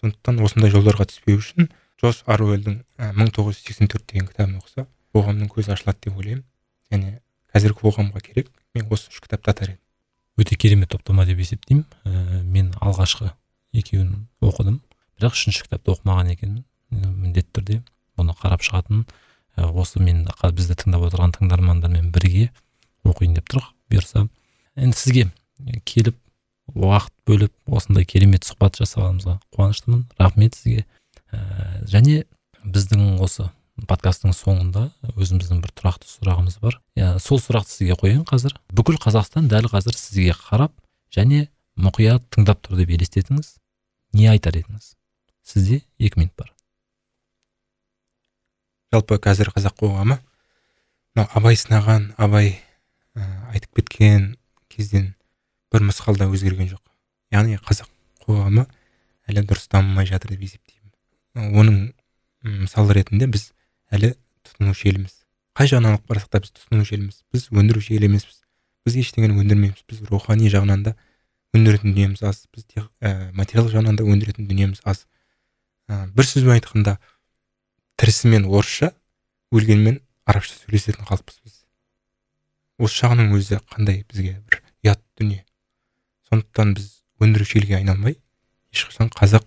сондықтан осындай жолдарға түспеу үшін джош аруэллдің мың тоғыз жүз сексен төрт деген кітабын оқыса қоғамның көзі ашылады деп ойлаймын. Және қазіргі қоғамға керек мен осы үш кітапты атар едім. Өте керемет топтама деп есептеймін. Ә, мен алғашқы екеуін оқыдым. Бірақ үшінші кітапты оқымаған екенмін. Міндетті түрде бұны қарап шығатын. Ә, осы мен бізді тыңдап отырған тыңдармандармен бірге оқиын деп тұр бұйырса. Енді сізге келіп уақыт бөліп осындай керемет сұхбат жасағанымызға қуаныштымын. Рахмет сізге. Ә, және біздің осы подкасттың соңында өзіміздің бір тұрақты сұрағымыз бар. Ә, сол сұрақты сізге қояйын қазір. Бүкіл қазақстан дәл қазір сізге қарап және мұқият тыңдап тұр деп елестетіңіз. Не айтар едіңіз? Сізде екі минут бар. Жалпы қазір қазақ қоғамы. Мынау абай сынаған абай ә, айтып кеткен кезден бір мысқал да өзгерген жоқ. Яғни қазақ қоғамы әлі дұрыс дамымай жатыр деп есептеймін. Оның мысал ретінде біз әлі тұтынушы елміз. Қай жағынан алып қарасақ та біз тұтынушы елміз. Біз өндіруші ел емеспіз. Біз ештеңені өндірмейміз. Біз рухани жағынан да өндіретін дүниеміз аз. Біз тек ә, материал жағынан да өндіретін дүниеміз аз. Ә, бір сөзбен айтқанда тірісімен орысша өлгенмен арабша сөйлесетін халықпыз біз. Осы жағының өзі қандай бізге бір ұят дүние? Сондықтан біз өндіруші елге айналмай ешқашан қазақ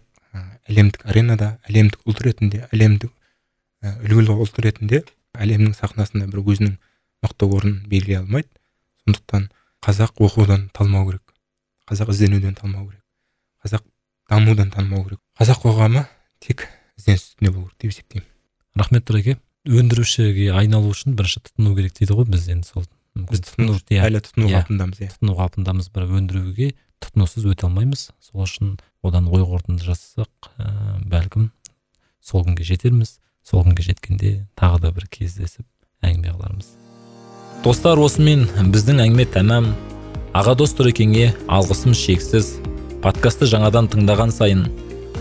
әлемдік аренада әлемдік ұлт ретінде әлемдік үлгілі ұлт ретінде әлемнің сахнасында бір өзінің мықты орнын белгілей алмайды. Сондықтан қазақ оқудан талмау керек қазақ ізденуден талмау керек қазақ дамудан талмау керек. Қазақ қоғамы тек ізденіс үстінде болу керек деп есептеймін. Рахмет тұраке өндірушіге айналу үшін бірінші тұтыну керек дейді ғой біз енді сол біз тұтыну әлі тұтыну иә. қалпындамыз иә. Тұтыну қалпындамыз бір өндіруге тұтынусыз өте алмаймыз. Сол үшін одан ой қорытынды жасасақ ә, бәлкім сол күнге жетерміз. Сол күнге жеткенде тағы да бір кездесіп әңгіме қылармыз. Достар осымен біздің әңгіме тәмам. Аға дос тұрекеңе алғысым шексіз. Подкастты жаңадан тыңдаған сайын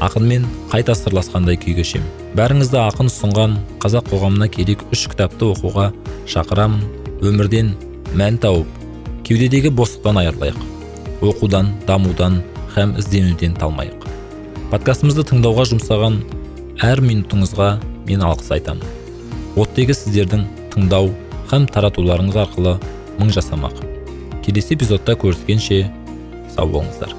ақынмен қайта сырласқандай күй кешемін бәріңізді ақын ұсынған қазақ қоғамына керек үш кітапты оқуға шақырамын. Өмірден мән тауып кеудедегі бостықтан айырылайық оқудан дамудан һәм ізденуден талмайық. Подкастымызды тыңдауға жұмсаған әр минутыңызға мен алғыс айтамын. Оттегі сіздердің тыңдау һәм таратуларыңыз арқылы мың жасамақ. Келесі эпизодта көріскенше сау болыңыздар.